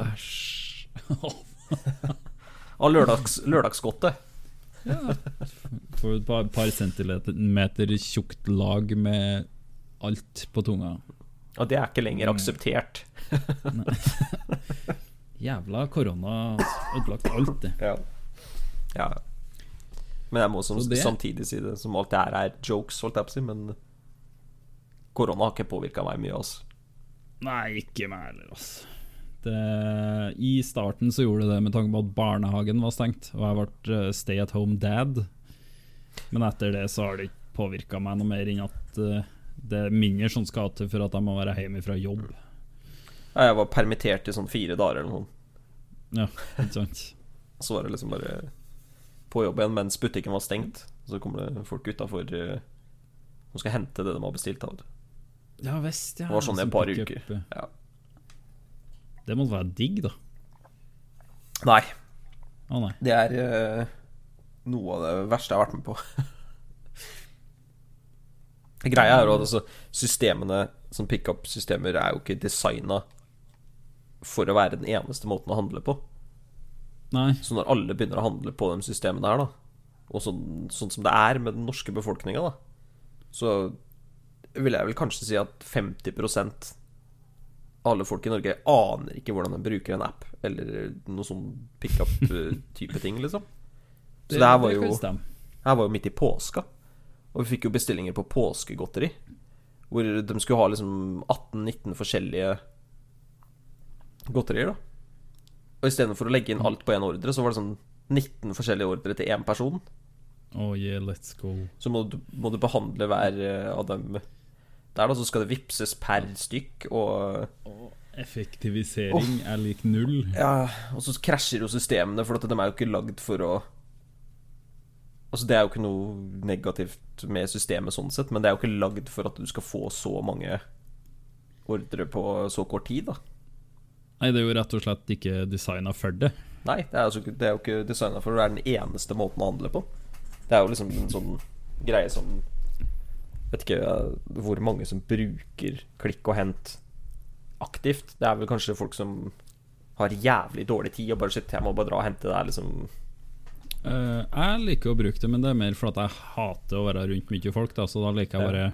av lørdags, lørdagsgodtet. Får et par, par centimeter tjukt lag med alt på tunga. Og det er ikke lenger akseptert. Jævla korona har ødelagt alt, det. Ja. Ja. Men jeg må som, det- samtidig si det som alt det her er jokes, holdt jeg på å si, men korona har ikke påvirka meg mye, altså. Nei, ikke meg heller, altså. Det, I starten så gjorde det det med tanke på at barnehagen var stengt, og jeg ble eh, stay at home dad. Men etter det så har det ikke påvirka meg noe mer enn at eh, det er mindre som skal til for at jeg må være hjemme fra jobb. Jeg var permittert i sånn fire dager eller noe. Ja, ikke sant? Så var det liksom bare på jobb igjen mens butikken var stengt. Så kommer det folk utafor som skal hente det de har bestilt. Av. Ja vest, ja. Det var sånn i et par uker. eh. Ja. Det måtte være digg, da. Nei, Å nei. det er uh, noe av det verste jeg har vært med på. Greia er jo at altså, systemene som pickup-systemer er jo ikke designa for å være den eneste måten å handle på. Nei. Så når alle begynner å handle på de systemene her, da, og sånn, sånn som det er med den norske befolkninga, så vil jeg vel kanskje si at 50 av alle folk i Norge aner ikke hvordan de bruker en app, eller noe sånn pickup-type ting, liksom. Så det, her var jo her var jo midt i påska, og vi fikk jo bestillinger på påskegodteri. Hvor de skulle ha liksom 18-19 forskjellige godterier, da. Og istedenfor å legge inn alt på én ordre, så var det sånn 19 forskjellige ordre til én person. Oh yeah, let's go. Så må du, må du behandle hver eh, av dem der, da. Så skal det vipses per stykk, og Effektivisering er lik null. Ja, og så krasjer jo systemene, for at de er jo ikke lagd for å Altså Det er jo ikke noe negativt med systemet sånn sett, men det er jo ikke lagd for at du skal få så mange ordre på så kort tid, da. Nei, det er jo rett og slett ikke designa for det. Nei, det er, altså, det er jo ikke designa for det. Det er den eneste måten å handle på. Det er jo liksom en sånn greie som Vet ikke hvor mange som bruker klikk og hent aktivt. Det er vel kanskje folk som har jævlig dårlig tid og bare sitter jeg må bare dra og hente det her, liksom. uh, jeg liker å bruke det, men det er mer for at jeg hater å være rundt mye folk. Da, så da liker jeg bare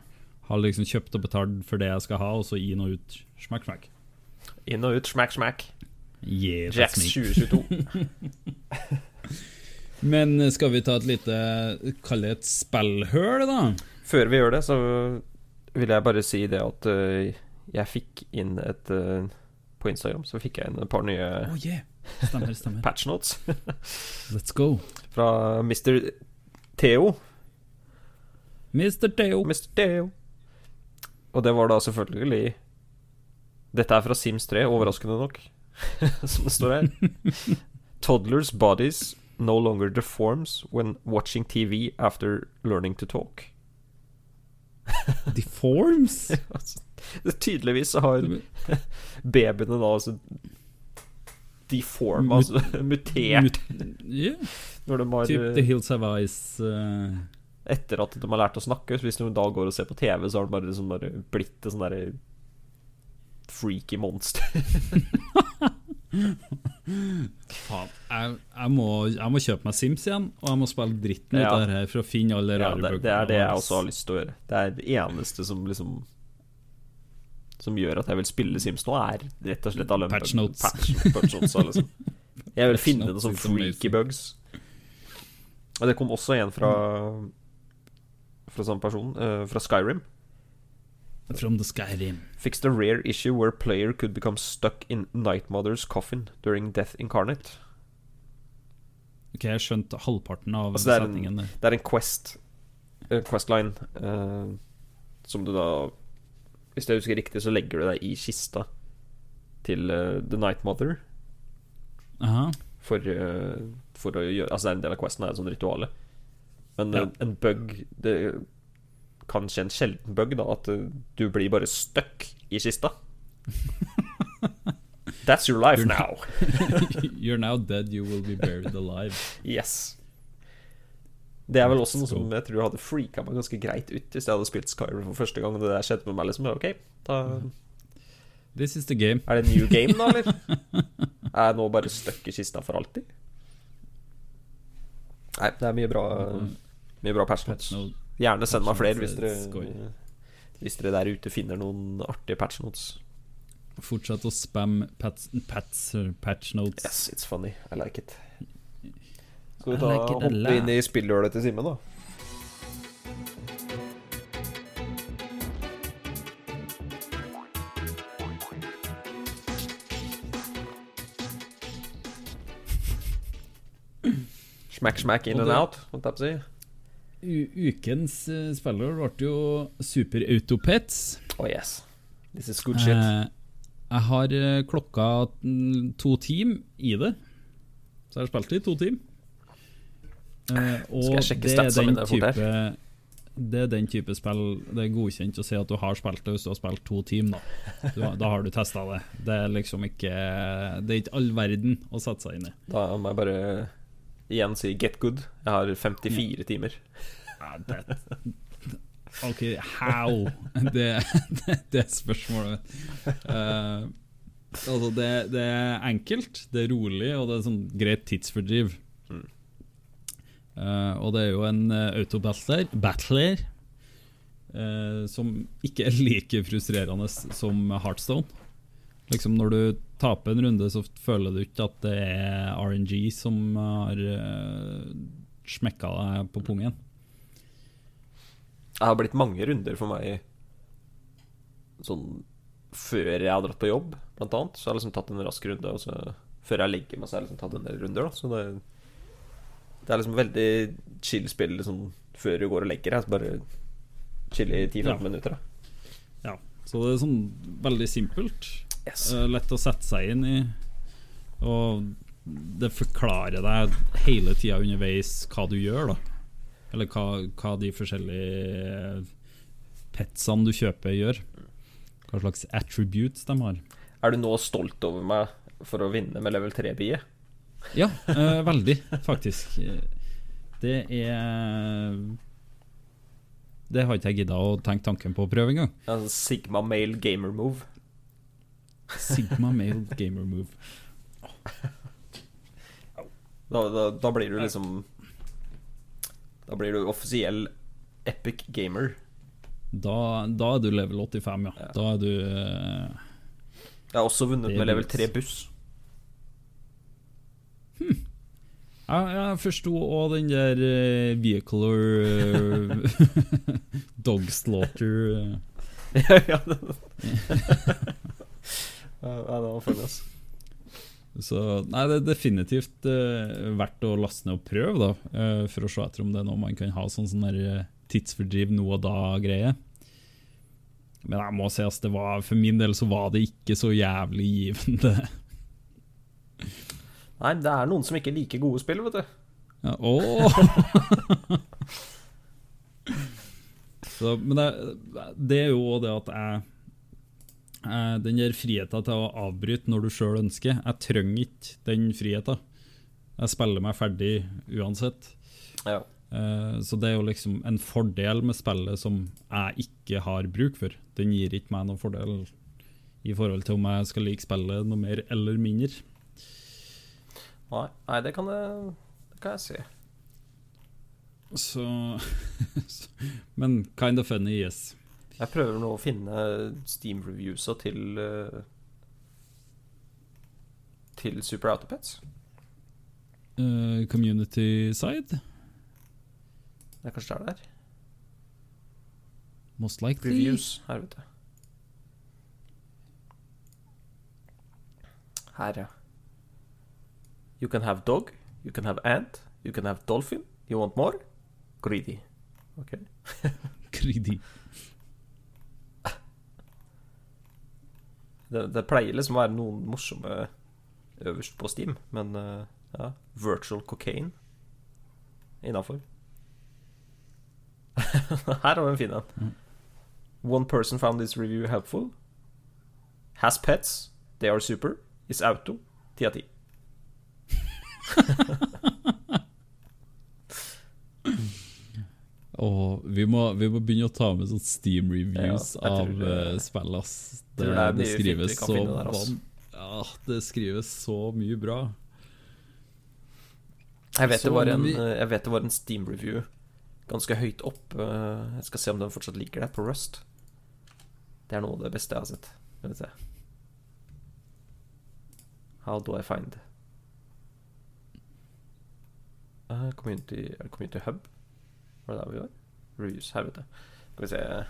ha liksom kjøpt og betalt for det jeg skal ha, og så gi noe ut. Smekk, smekk. Inn og ut, smack, smack. Yeah, Jacks 2022. Men skal vi ta et lite Kall det et spillhøl, da? Før vi gjør det, så vil jeg bare si det at øh, jeg fikk inn et øh, På Instagram så fikk jeg inn et par nye Oh yeah. Stemmer, stemmer. patch notes Let's go. fra Mr. Theo. Mr. Theo. Mr. Theo. Og det var da selvfølgelig Dette er fra Sims 3, overraskende nok, som det står her. Toddlers bodies no longer deforms when watching TV after learning to talk. Deforms? Altså, tydeligvis har babyene da altså deform, altså mutert, Yeah. når de har Typ The Hills Have Eyes Uh... Etter at de har lært å snakke. Så hvis de da går og ser på TV, så har de bare, liksom bare blitt et sånn derre freaky monster. Faen, jeg, jeg, må, jeg må kjøpe meg Sims igjen, og jeg må spille dritten ut Ja. av det her for å finne alle Ja, rare det, bugger. det er det jeg også har lyst til å gjøre. Det er det eneste som liksom Som gjør at jeg vil spille Sims nå, er rett og slett alle Patch notes. Patch, patch notes liksom. Jeg vil finne noen sånne freaky bugs. Og det kom også en fra Fra samme person, uh, fra Skyrim. From the Skyrim. Fixed a rare issue where player could become stuck in Nightmother's coffin during death incarnate. Ok, jeg skjønte halvparten av Altså, det er en- setningen der. Det er en quest eh, Questline uh, Som du da Hvis jeg husker riktig så legger du deg i kista Til uh, The Nightmother. Aha. For, uh, for å gjøre Altså det er en del av questen er et sånt rituale Men Ja. en bug Det kan skje en sjelden bug da At eh, du blir bare stuck i kista That's your life You're now You're now dead, you will be buried alive. Yes Det er vel også noe som jeg tror hadde freaka meg ganske greit ut Hvis jeg hadde spilt Skyrim for første gang Og det der skjedde med meg liksom Ok, da This is the game. er det new game da, eller? Er jeg nå bare stuck i kista for alltid? Nei, det er mye bra Mye bra patch notes No, Gjerne send meg flere hvis er dere. Hvis dere der ute finner noen artige patch notes fortsett å spamme pats, pats, patch notes. Yes, it's funny, I like it Skal vi ta like hoppe lot. inn i spillhølet til Simen da? Smack, smack, in and out, holdt jeg på å si. Ukens uh, spiller ble jo Super Autopets. Oh yes, this is good shit. Eh, jeg har eh, klokka to team i det. Så jeg har spilt det i to team. Eh, og det er type Det er den type spill Det er godkjent å si at du har spilt det hvis du har spilt to team. Da, du, da har du testa det. Det er liksom ikke Det er ikke all verden å sette seg inn i. Da må jeg bare igjen si get good. Jeg har 54 timer. Ja, det, ok, how? Det, det, det er spørsmålet. Uh, Altså, det, det er enkelt, det er rolig, og det er sånn greit tidsfordriv. Mm. Eh, og det er jo en uh, autobattler battler, uh, som ikke er like frustrerende som Heartstone. Liksom Når du taper en runde, så føler du ikke at det er RNG som har uh, smekka deg på pungen. Det har blitt mange runder for meg sånn før jeg har dratt på jobb, blant annet. Så jeg har liksom tatt en rask runde, og så før jeg legger meg, så har jeg liksom tatt en del runder. Da. Så det, det er liksom veldig chill spill liksom, før du går og legger deg. Bare chill i 10-15 Ja. minutter. Da. Ja, Så det er sånn veldig simpelt. Yes. Eh, lett å sette seg inn i. Og det forklarer deg hele tida underveis hva du gjør, da. Eller hva, hva de forskjellige petsene du kjøper, gjør. Hva slags attributes de har. Er du nå stolt over meg for å vinne med level 3-biet? Ja, eh, veldig, faktisk. Det er Det har ikke jeg gidda å tenke tanken på å prøve engang. Ja, Sigma male gamer move. Sigma male gamer move. Da, da, da blir du liksom Da blir du offisiell epic gamer. Da, da er du level 85, ja. Ja. Da er du uh, Jeg har også vunnet med level 3 buss. Jeg, jeg forsto òg den der uh, vehicular uh, dog slaughter eh. ja, det Ja, det var funny, altså. Så Nei, det er definitivt uh, verdt å laste ned og prøve, da. Uh, for å se etter om det er noe man kan ha sånn, sånn der eh, tidsfordriv nå og da-greie. Men jeg må si at det var, for min del så var det ikke så jævlig givende. Nei, det er noen som ikke liker gode spill, vet du. Ja, åh! Så, men det, det er jo det at jeg Den der friheten til å avbryte når du sjøl ønsker, jeg trenger ikke den friheten. Jeg spiller meg ferdig uansett. Ja. Eh, Så det er jo liksom en fordel med spillet som jeg ikke har bruk for. Den gir ikke meg noen fordel i forhold til om jeg skal like spillet noe mer eller mindre. Nei, nei det, kan jeg, det kan jeg si. Så Men kind of funny, yes. Jeg prøver nå å finne Steam-reviewsa til eh, Til Super Autopets. Uh, community side, Det er kanskje det er der. most likely. Reviews. Her, vet du. Her, ja. You can have dog. You can have ant. You can have dolphin. You want more? Greedy. Ok. Greedy. Det, det pleier liksom å være noen morsomme øverst på Steam, men eh, ja. Virtual cocaine innafor. Her har vi en fin en. Mm. One person found this review helpful. Has pets. They are super. Is auto. 10 av 10. Og vi må, vi må begynne å ta med sånn Steam reviews Ja, av uh, spill, ass. Det, det det, skrives så der, Ja, det skrives så mye bra. Jeg vet, Så, det var en, vi- eh, jeg vet det var en Steam-review ganske høyt opp. eh, Jeg skal se om den fortsatt ligger der, på Rust. Det er noe av det beste jeg har sett. Skal vi se. How do I find uh, community, Community Hub? Var det der vi var? Ruse, her, vet du. Skal vi se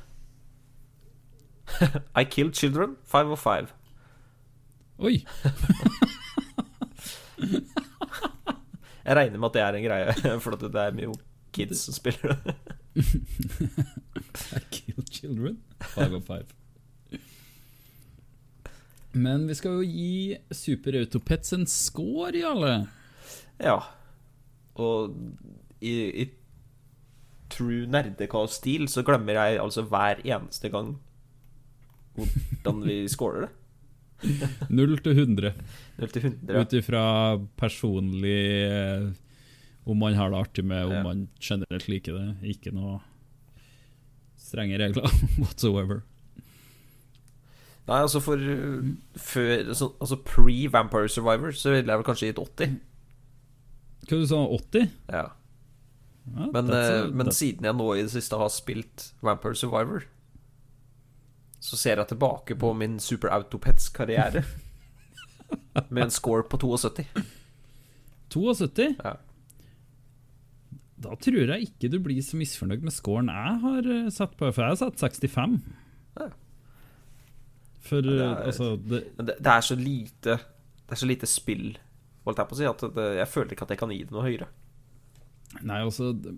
I killed children, five of five. Oi! Jeg regner med at det er en greie, for det er mye kids som spiller det. I kill children. Five of five. Men vi skal jo gi Super Autopets en score, Jarle. Ja. Og i, i true nerdekaos-stil så glemmer jeg altså hver eneste gang hvordan vi scorer det. 0 til 100. 0 til 100. Ut ifra personlig eh, Om man har det artig med, om Ja. man generelt liker det. Ikke noe strenge regler whatsoever. Nei, altså for uh, før altså, Altså pre-Vampire Survivor så ville jeg vel kanskje gitt 80. Hva du sa 80? Ja. Ja, Men, that's a- eh, men siden jeg nå i det siste har spilt Vampire Survivor, så ser jeg tilbake på min Super Autopets-karriere med en score på 72. 72? Ja. Da tror jeg ikke du blir så misfornøyd med scoren jeg har eh, satt på, for jeg har satt 65. Ja. For det eh, er- altså det, det, det er så lite Det er så lite spill, holdt jeg på å si, at det, jeg føler ikke at jeg kan gi det noe høyere. Nei, altså det,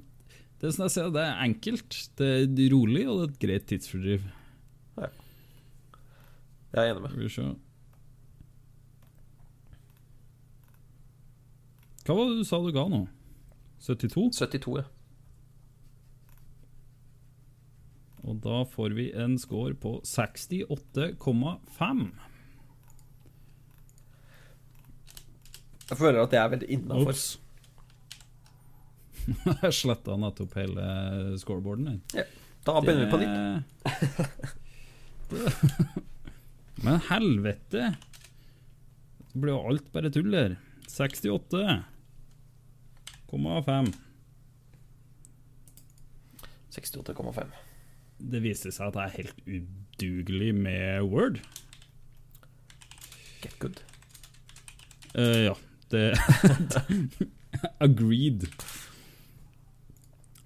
det som jeg ser, det er enkelt, det er rolig, og det er et greit tidsfordriv. Jeg er enig med. Skal vi se Hva var det du sa du ga nå? 72? 72, ja. Og da får vi en score på 68,5. Jeg føler at det er veldig innafor. Jeg sletta nettopp hele scoreboarden. Ja. Da begynner vi på nytt. Det- Men helvete! Det blir jo alt bare tull her. 68,5. 68,5. Det viser seg at jeg er helt udugelig med Word. Get good. Uh, ja, det Agreed.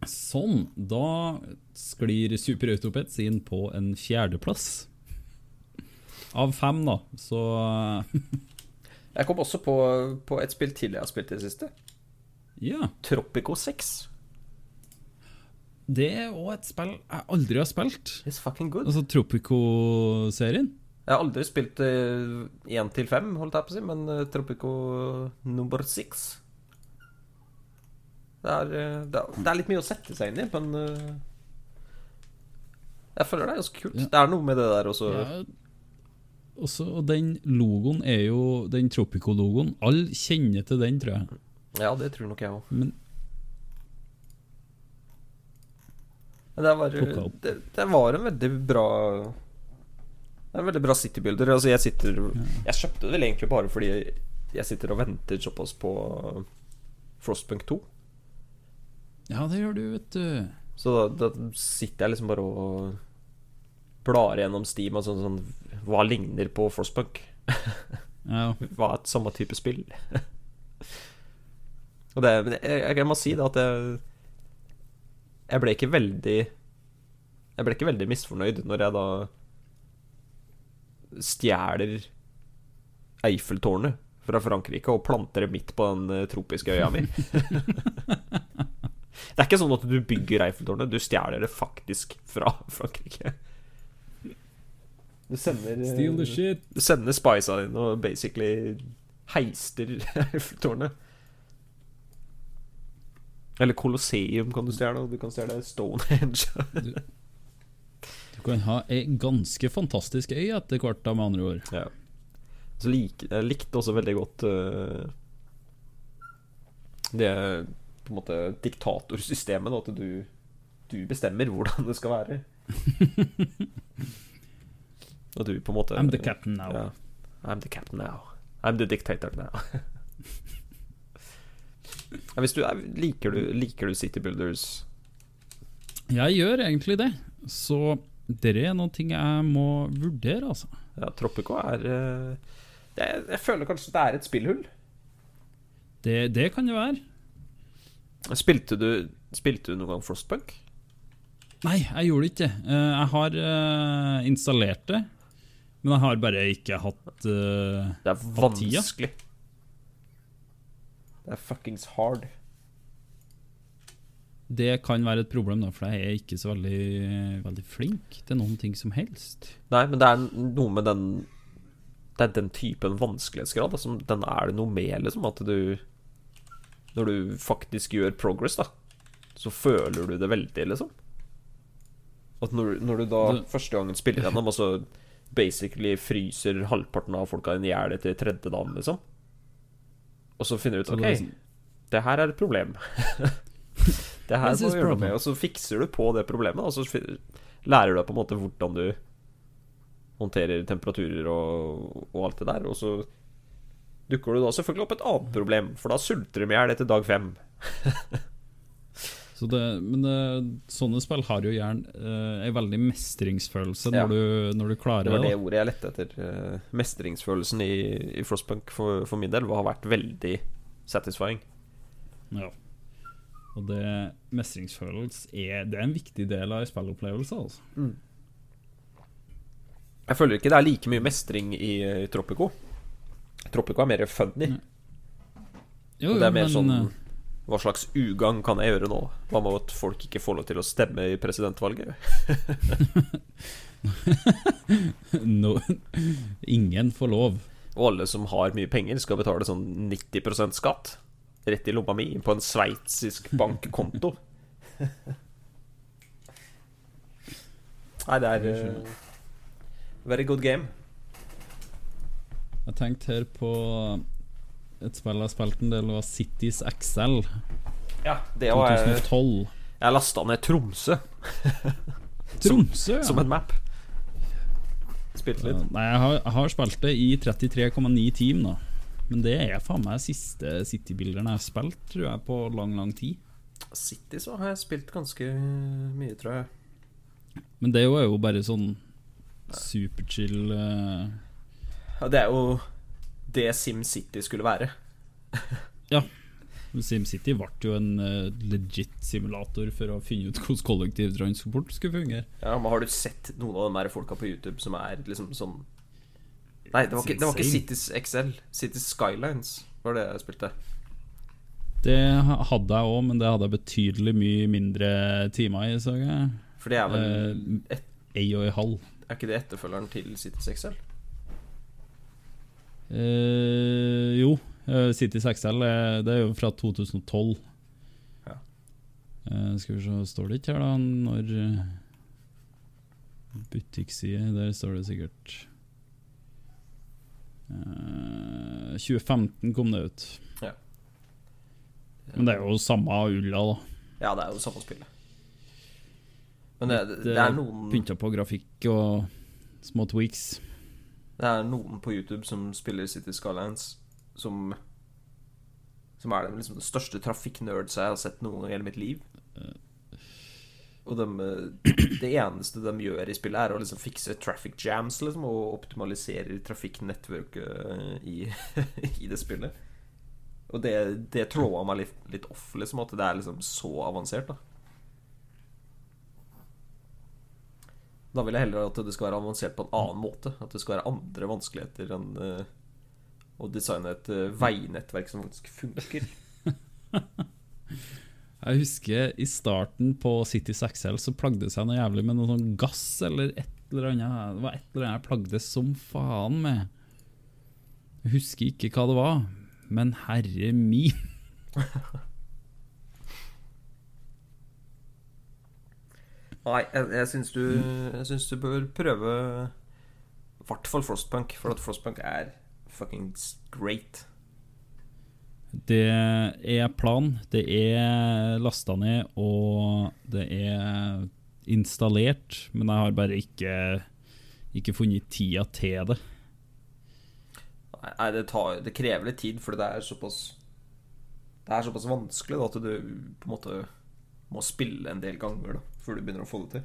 Sånn. Da sklir Super Autopets inn på en fjerdeplass. Av fem, da, så Jeg kom også på, på et spill til jeg har spilt i det siste. Ja. Tropico 6. Det er òg et spill jeg aldri har spilt. It's fucking good. Altså Tropico-serien. Jeg har aldri spilt én til fem, holdt jeg på å si, men eh, Tropico number six det er, eh, det er, litt mye å sette seg inn i, men eh, Jeg føler det er ganske kult. Ja. Det er noe med det der også. Ja, også, og den logoen er jo Den Tropico-logoen. Alle kjenner til den, tror jeg. Ja, det tror nok jeg òg. Men Men det var, det, det var en veldig bra Det er en veldig bra citybuilder. Altså, jeg sitter Jeg kjøpte det vel egentlig bare fordi jeg sitter og venter såpass på Frostpunk 2. Ja, det gjør du, vet du. Så da, da sitter jeg liksom bare og blar gjennom Steam og sånn, sånn Hva ligner på Frostpunk? Ja. Hva er et samme type spill? og det Men jeg, jeg må si det at jeg Jeg ble ikke veldig Jeg ble ikke veldig misfornøyd når jeg da stjeler Eiffeltårnet fra Frankrike og planter det midt på den tropiske øya mi. det er ikke sånn at du bygger Eiffeltårnet, du stjeler det faktisk fra Frankrike. Du sender eh, Steal the shit. Du sender spicea dine og basically heister Eiffeltårnet. Eller Colosseum kan du stjele, og du kan stjele Stonehenge. Du kan ha ei ganske fantastisk øy etter hvert, da, med andre ord. ja. Så lik, jeg likte også veldig godt uh, det på en måte diktatorsystemet, at du, du bestemmer hvordan det skal være. Og du på en måte I'm the captain now. Ja. I'm the captain now. I'm the dictator now. ja, hvis du er, liker, du, liker du City Builders Jeg gjør egentlig det. Så det er noen ting jeg må vurdere, altså. Ja, Tropico er eh, det, Jeg føler kanskje det er et spillhull. Det, det kan det være. Spilte du, spilte du noen gang Frostpunk? Nei, jeg gjorde det. ikke. Jeg har eh, installert det, men jeg har bare ikke hatt eh, Det er vanskelig. Det er fuckings hard. Det kan være et problem, da, for jeg er ikke så veldig, veldig flink til noen ting som helst. Nei, men det er noe med den Det er den typen vanskelighetsgrad. Altså, den er det noe med, liksom. At du Når du faktisk gjør progress, da, så føler du det veldig, liksom. At når, når du da første gangen spiller gjennom, og så basically fryser halvparten av folka dine i hjel etter tredje dagen, liksom. Og så finner du ut OK, det sånn- det her er et problem. det her må vi gjøre noe med. Og så fikser du på det problemet, og så lærer du deg på en måte hvordan du håndterer temperaturer og, og alt det der. Og så dukker det da selvfølgelig opp et annet problem, for da sulter de i hjel etter dag fem. Så det, men det, sånne spill har jo gjerne uh, en veldig mestringsfølelse Ja. når, du, når du klarer Det var det. det ordet jeg lette etter. Uh, mestringsfølelsen i, i Frostpunk for, for min del har vært veldig satisfying. Ja. Og det mestringsfølelse er, det er en viktig del av spillopplevelsen, spillopplevelse. Altså. Jeg føler ikke det er like mye mestring i, i Tropico. Tropico er mer funny. Jo, jo, det er mer men, sånn eh, Hva slags ugagn kan jeg gjøre nå? Hva med at folk ikke får lov til å stemme i presidentvalget? no, Ingen får lov. Og alle som har mye penger, skal betale sånn 90% skatt rett i lomma mi på en sveitsisk bankkonto. Nei, det er uh, Very good game. Jeg tenkte her på et spill jeg har spilt en del, var Cities XL Ja, det var 2012. jeg lasta ned Tromsø Tromsø, ja. som en map. Spilte litt. Nei, jeg har, jeg har spilt det i 33,9 team, da. Men det er faen meg siste City-bilderen jeg har spilt, tror jeg, på lang, lang tid. City så har jeg spilt ganske mye, tror jeg. Men det er jo bare sånn superchill uh, det er jo det SimCity skulle være. Ja. SimCity ble jo en eh, legit simulator for å finne ut hvordan kollektivtransport skulle fungere. Ja, men Har du sett noen av de her folka på YouTube som er liksom sånn Nei, det var ikke, det var ikke Cities XL. Cities Skylines var det jeg spilte. Det hadde jeg òg, men det hadde jeg betydelig mye mindre timer i, så jeg. For det er vel Eh, et, Ei og ei halv. Er ikke det etterfølgeren til Cities XL? Eh, jo, City Cities XL er, det er jo fra 2012. Ja. Eh, skal vi se, står det ikke her da når uh, Butikkside, der står det sikkert Eh, 2015 kom det ut. Ja. Men det er jo samme ulla, da. Ja, det er jo samme spillet. Men det, Det det er noen Pynta på grafikk og små tweaks. Det er noen på YouTube som spiller City Skylines som Som er den, liksom, den største trafikknerds jeg har sett noen gang i hele mitt liv. Og dem, eh, det eneste de gjør i spillet, er å liksom fikse traffic jams liksom, og optimalisere trafikknettverket i, i det spillet. Og det, det tråda meg litt, litt off, liksom, at det er liksom så avansert. da Da vil jeg heller at det skal være avansert på en annen måte. At det skal være andre vanskeligheter enn uh, å designe et uh, veinettverk som faktisk funker. Jeg husker i starten på City XL så plagde det seg noe jævlig med noe sånn gass eller et eller annet. Det var et eller annet jeg plagdes som faen med. Jeg husker ikke hva det var, men herre min. Nei, jeg, jeg syns du, jeg syns du bør prøve I hvert fall Frostpunk, for at Frostpunk er fuckings great. Det er plan, det er lasta ned, og det er installert, men jeg har bare ikke, ikke funnet tida til det. Nei, nei, det, tar, det krever litt tid, for det er såpass Det er såpass vanskelig da, at du på en måte må spille en del ganger da, før du begynner å få det til.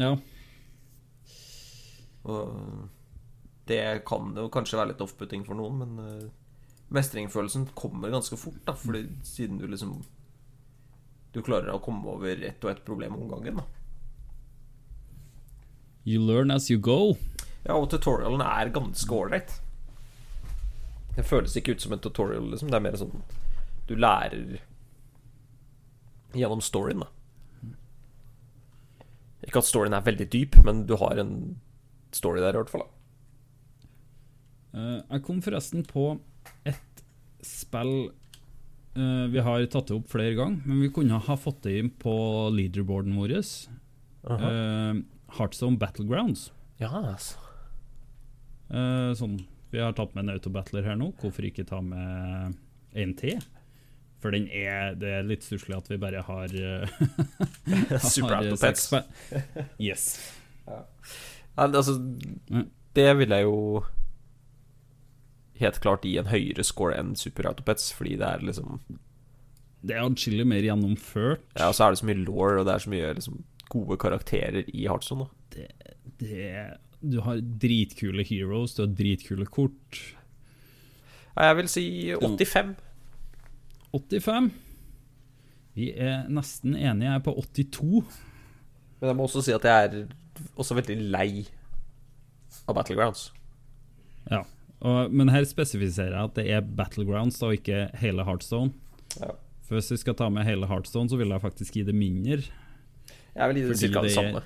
Ja, Og det kan jo kanskje være litt off-putting for noen, men uh, mestringsfølelsen kommer ganske fort, da, fordi siden du liksom Du klarer å komme over ett og ett problem om gangen, da. you learn as you go. Ja, og tutorialen er ganske ålreit. Det føles ikke ut som en tutorial, liksom. Det er mer sånn Du lærer gjennom storyen, da. Ikke at storyen er veldig dyp, men du har en story der, i hvert fall. da Eh, jeg kom forresten på et spill eh, Vi har tatt det opp flere ganger, men vi kunne ha fått det inn på leaderboarden vår. Uh Heartstone Battlegrounds. Ja, altså. Eh, sånn, vi har tatt med en autobattler her nå. Hvorfor ikke ta med en til? For den er, det er litt stusslig at vi bare har, eh, Super har, eh, seks spe- Yes. Ja, altså, det vil jeg jo helt klart gi en høyere score enn Super Autopets, fordi det er liksom Det er atskillig mer gjennomført. Ja, og så er det så mye law, og det er så mye liksom, gode karakterer i Heartstone. Da. Det, du har dritkule heroes, du har dritkule kort. Ja, jeg vil si 85. 85. Vi er nesten enige, jeg er på 82. Men jeg må også si at jeg er også veldig lei av Battlegrounds. Ja. Og, men her spesifiserer jeg at det er Battlegrounds og ikke hele Heartstone. Ja. For hvis vi skal ta med hele Heartstone, så vil jeg faktisk gi det mindre. Jeg vil gi det Fordi det er- samme.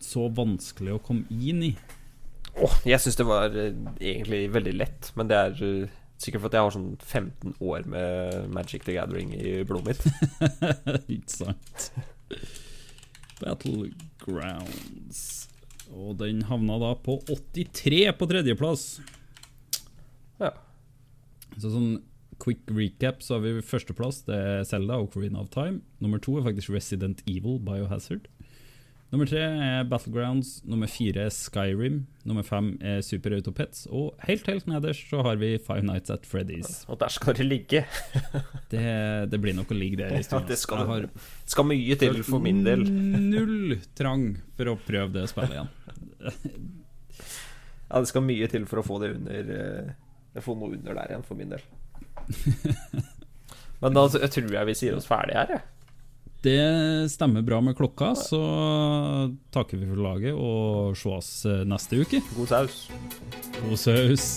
Så vanskelig å komme inn i. Åh, jeg syns det var eh, egentlig veldig lett, men det er eh, sikkert fordi jeg har sånn 15 år med Magic the Gathering i blodet mitt. ikke sant? Battlegrounds. Og den havna da på 83 på tredjeplass. Ja. Så sånn quick recap, så har vi førsteplass, det er Zelda Ocarina of Time. Nummer to er faktisk Resident Evil Biohazard. Nummer tre er Battlegrounds. Nummer fire er Skyrim. Nummer fem er Super Autopets. Og helt helt nederst så har vi Five Nights at Freddy's. Og der skal det ligge. Det, det blir nok å ligge der i Ja, stund. det skal har skal mye til for min del. Null trang for å prøve det spillet igjen. Ja, det skal mye til for å få det under eh, Få noe under der igjen, for min del. Men da jeg tror jeg vi sier oss ferdig her, jeg. Det stemmer bra med klokka, så takker vi for laget og sees neste uke. God saus. God saus.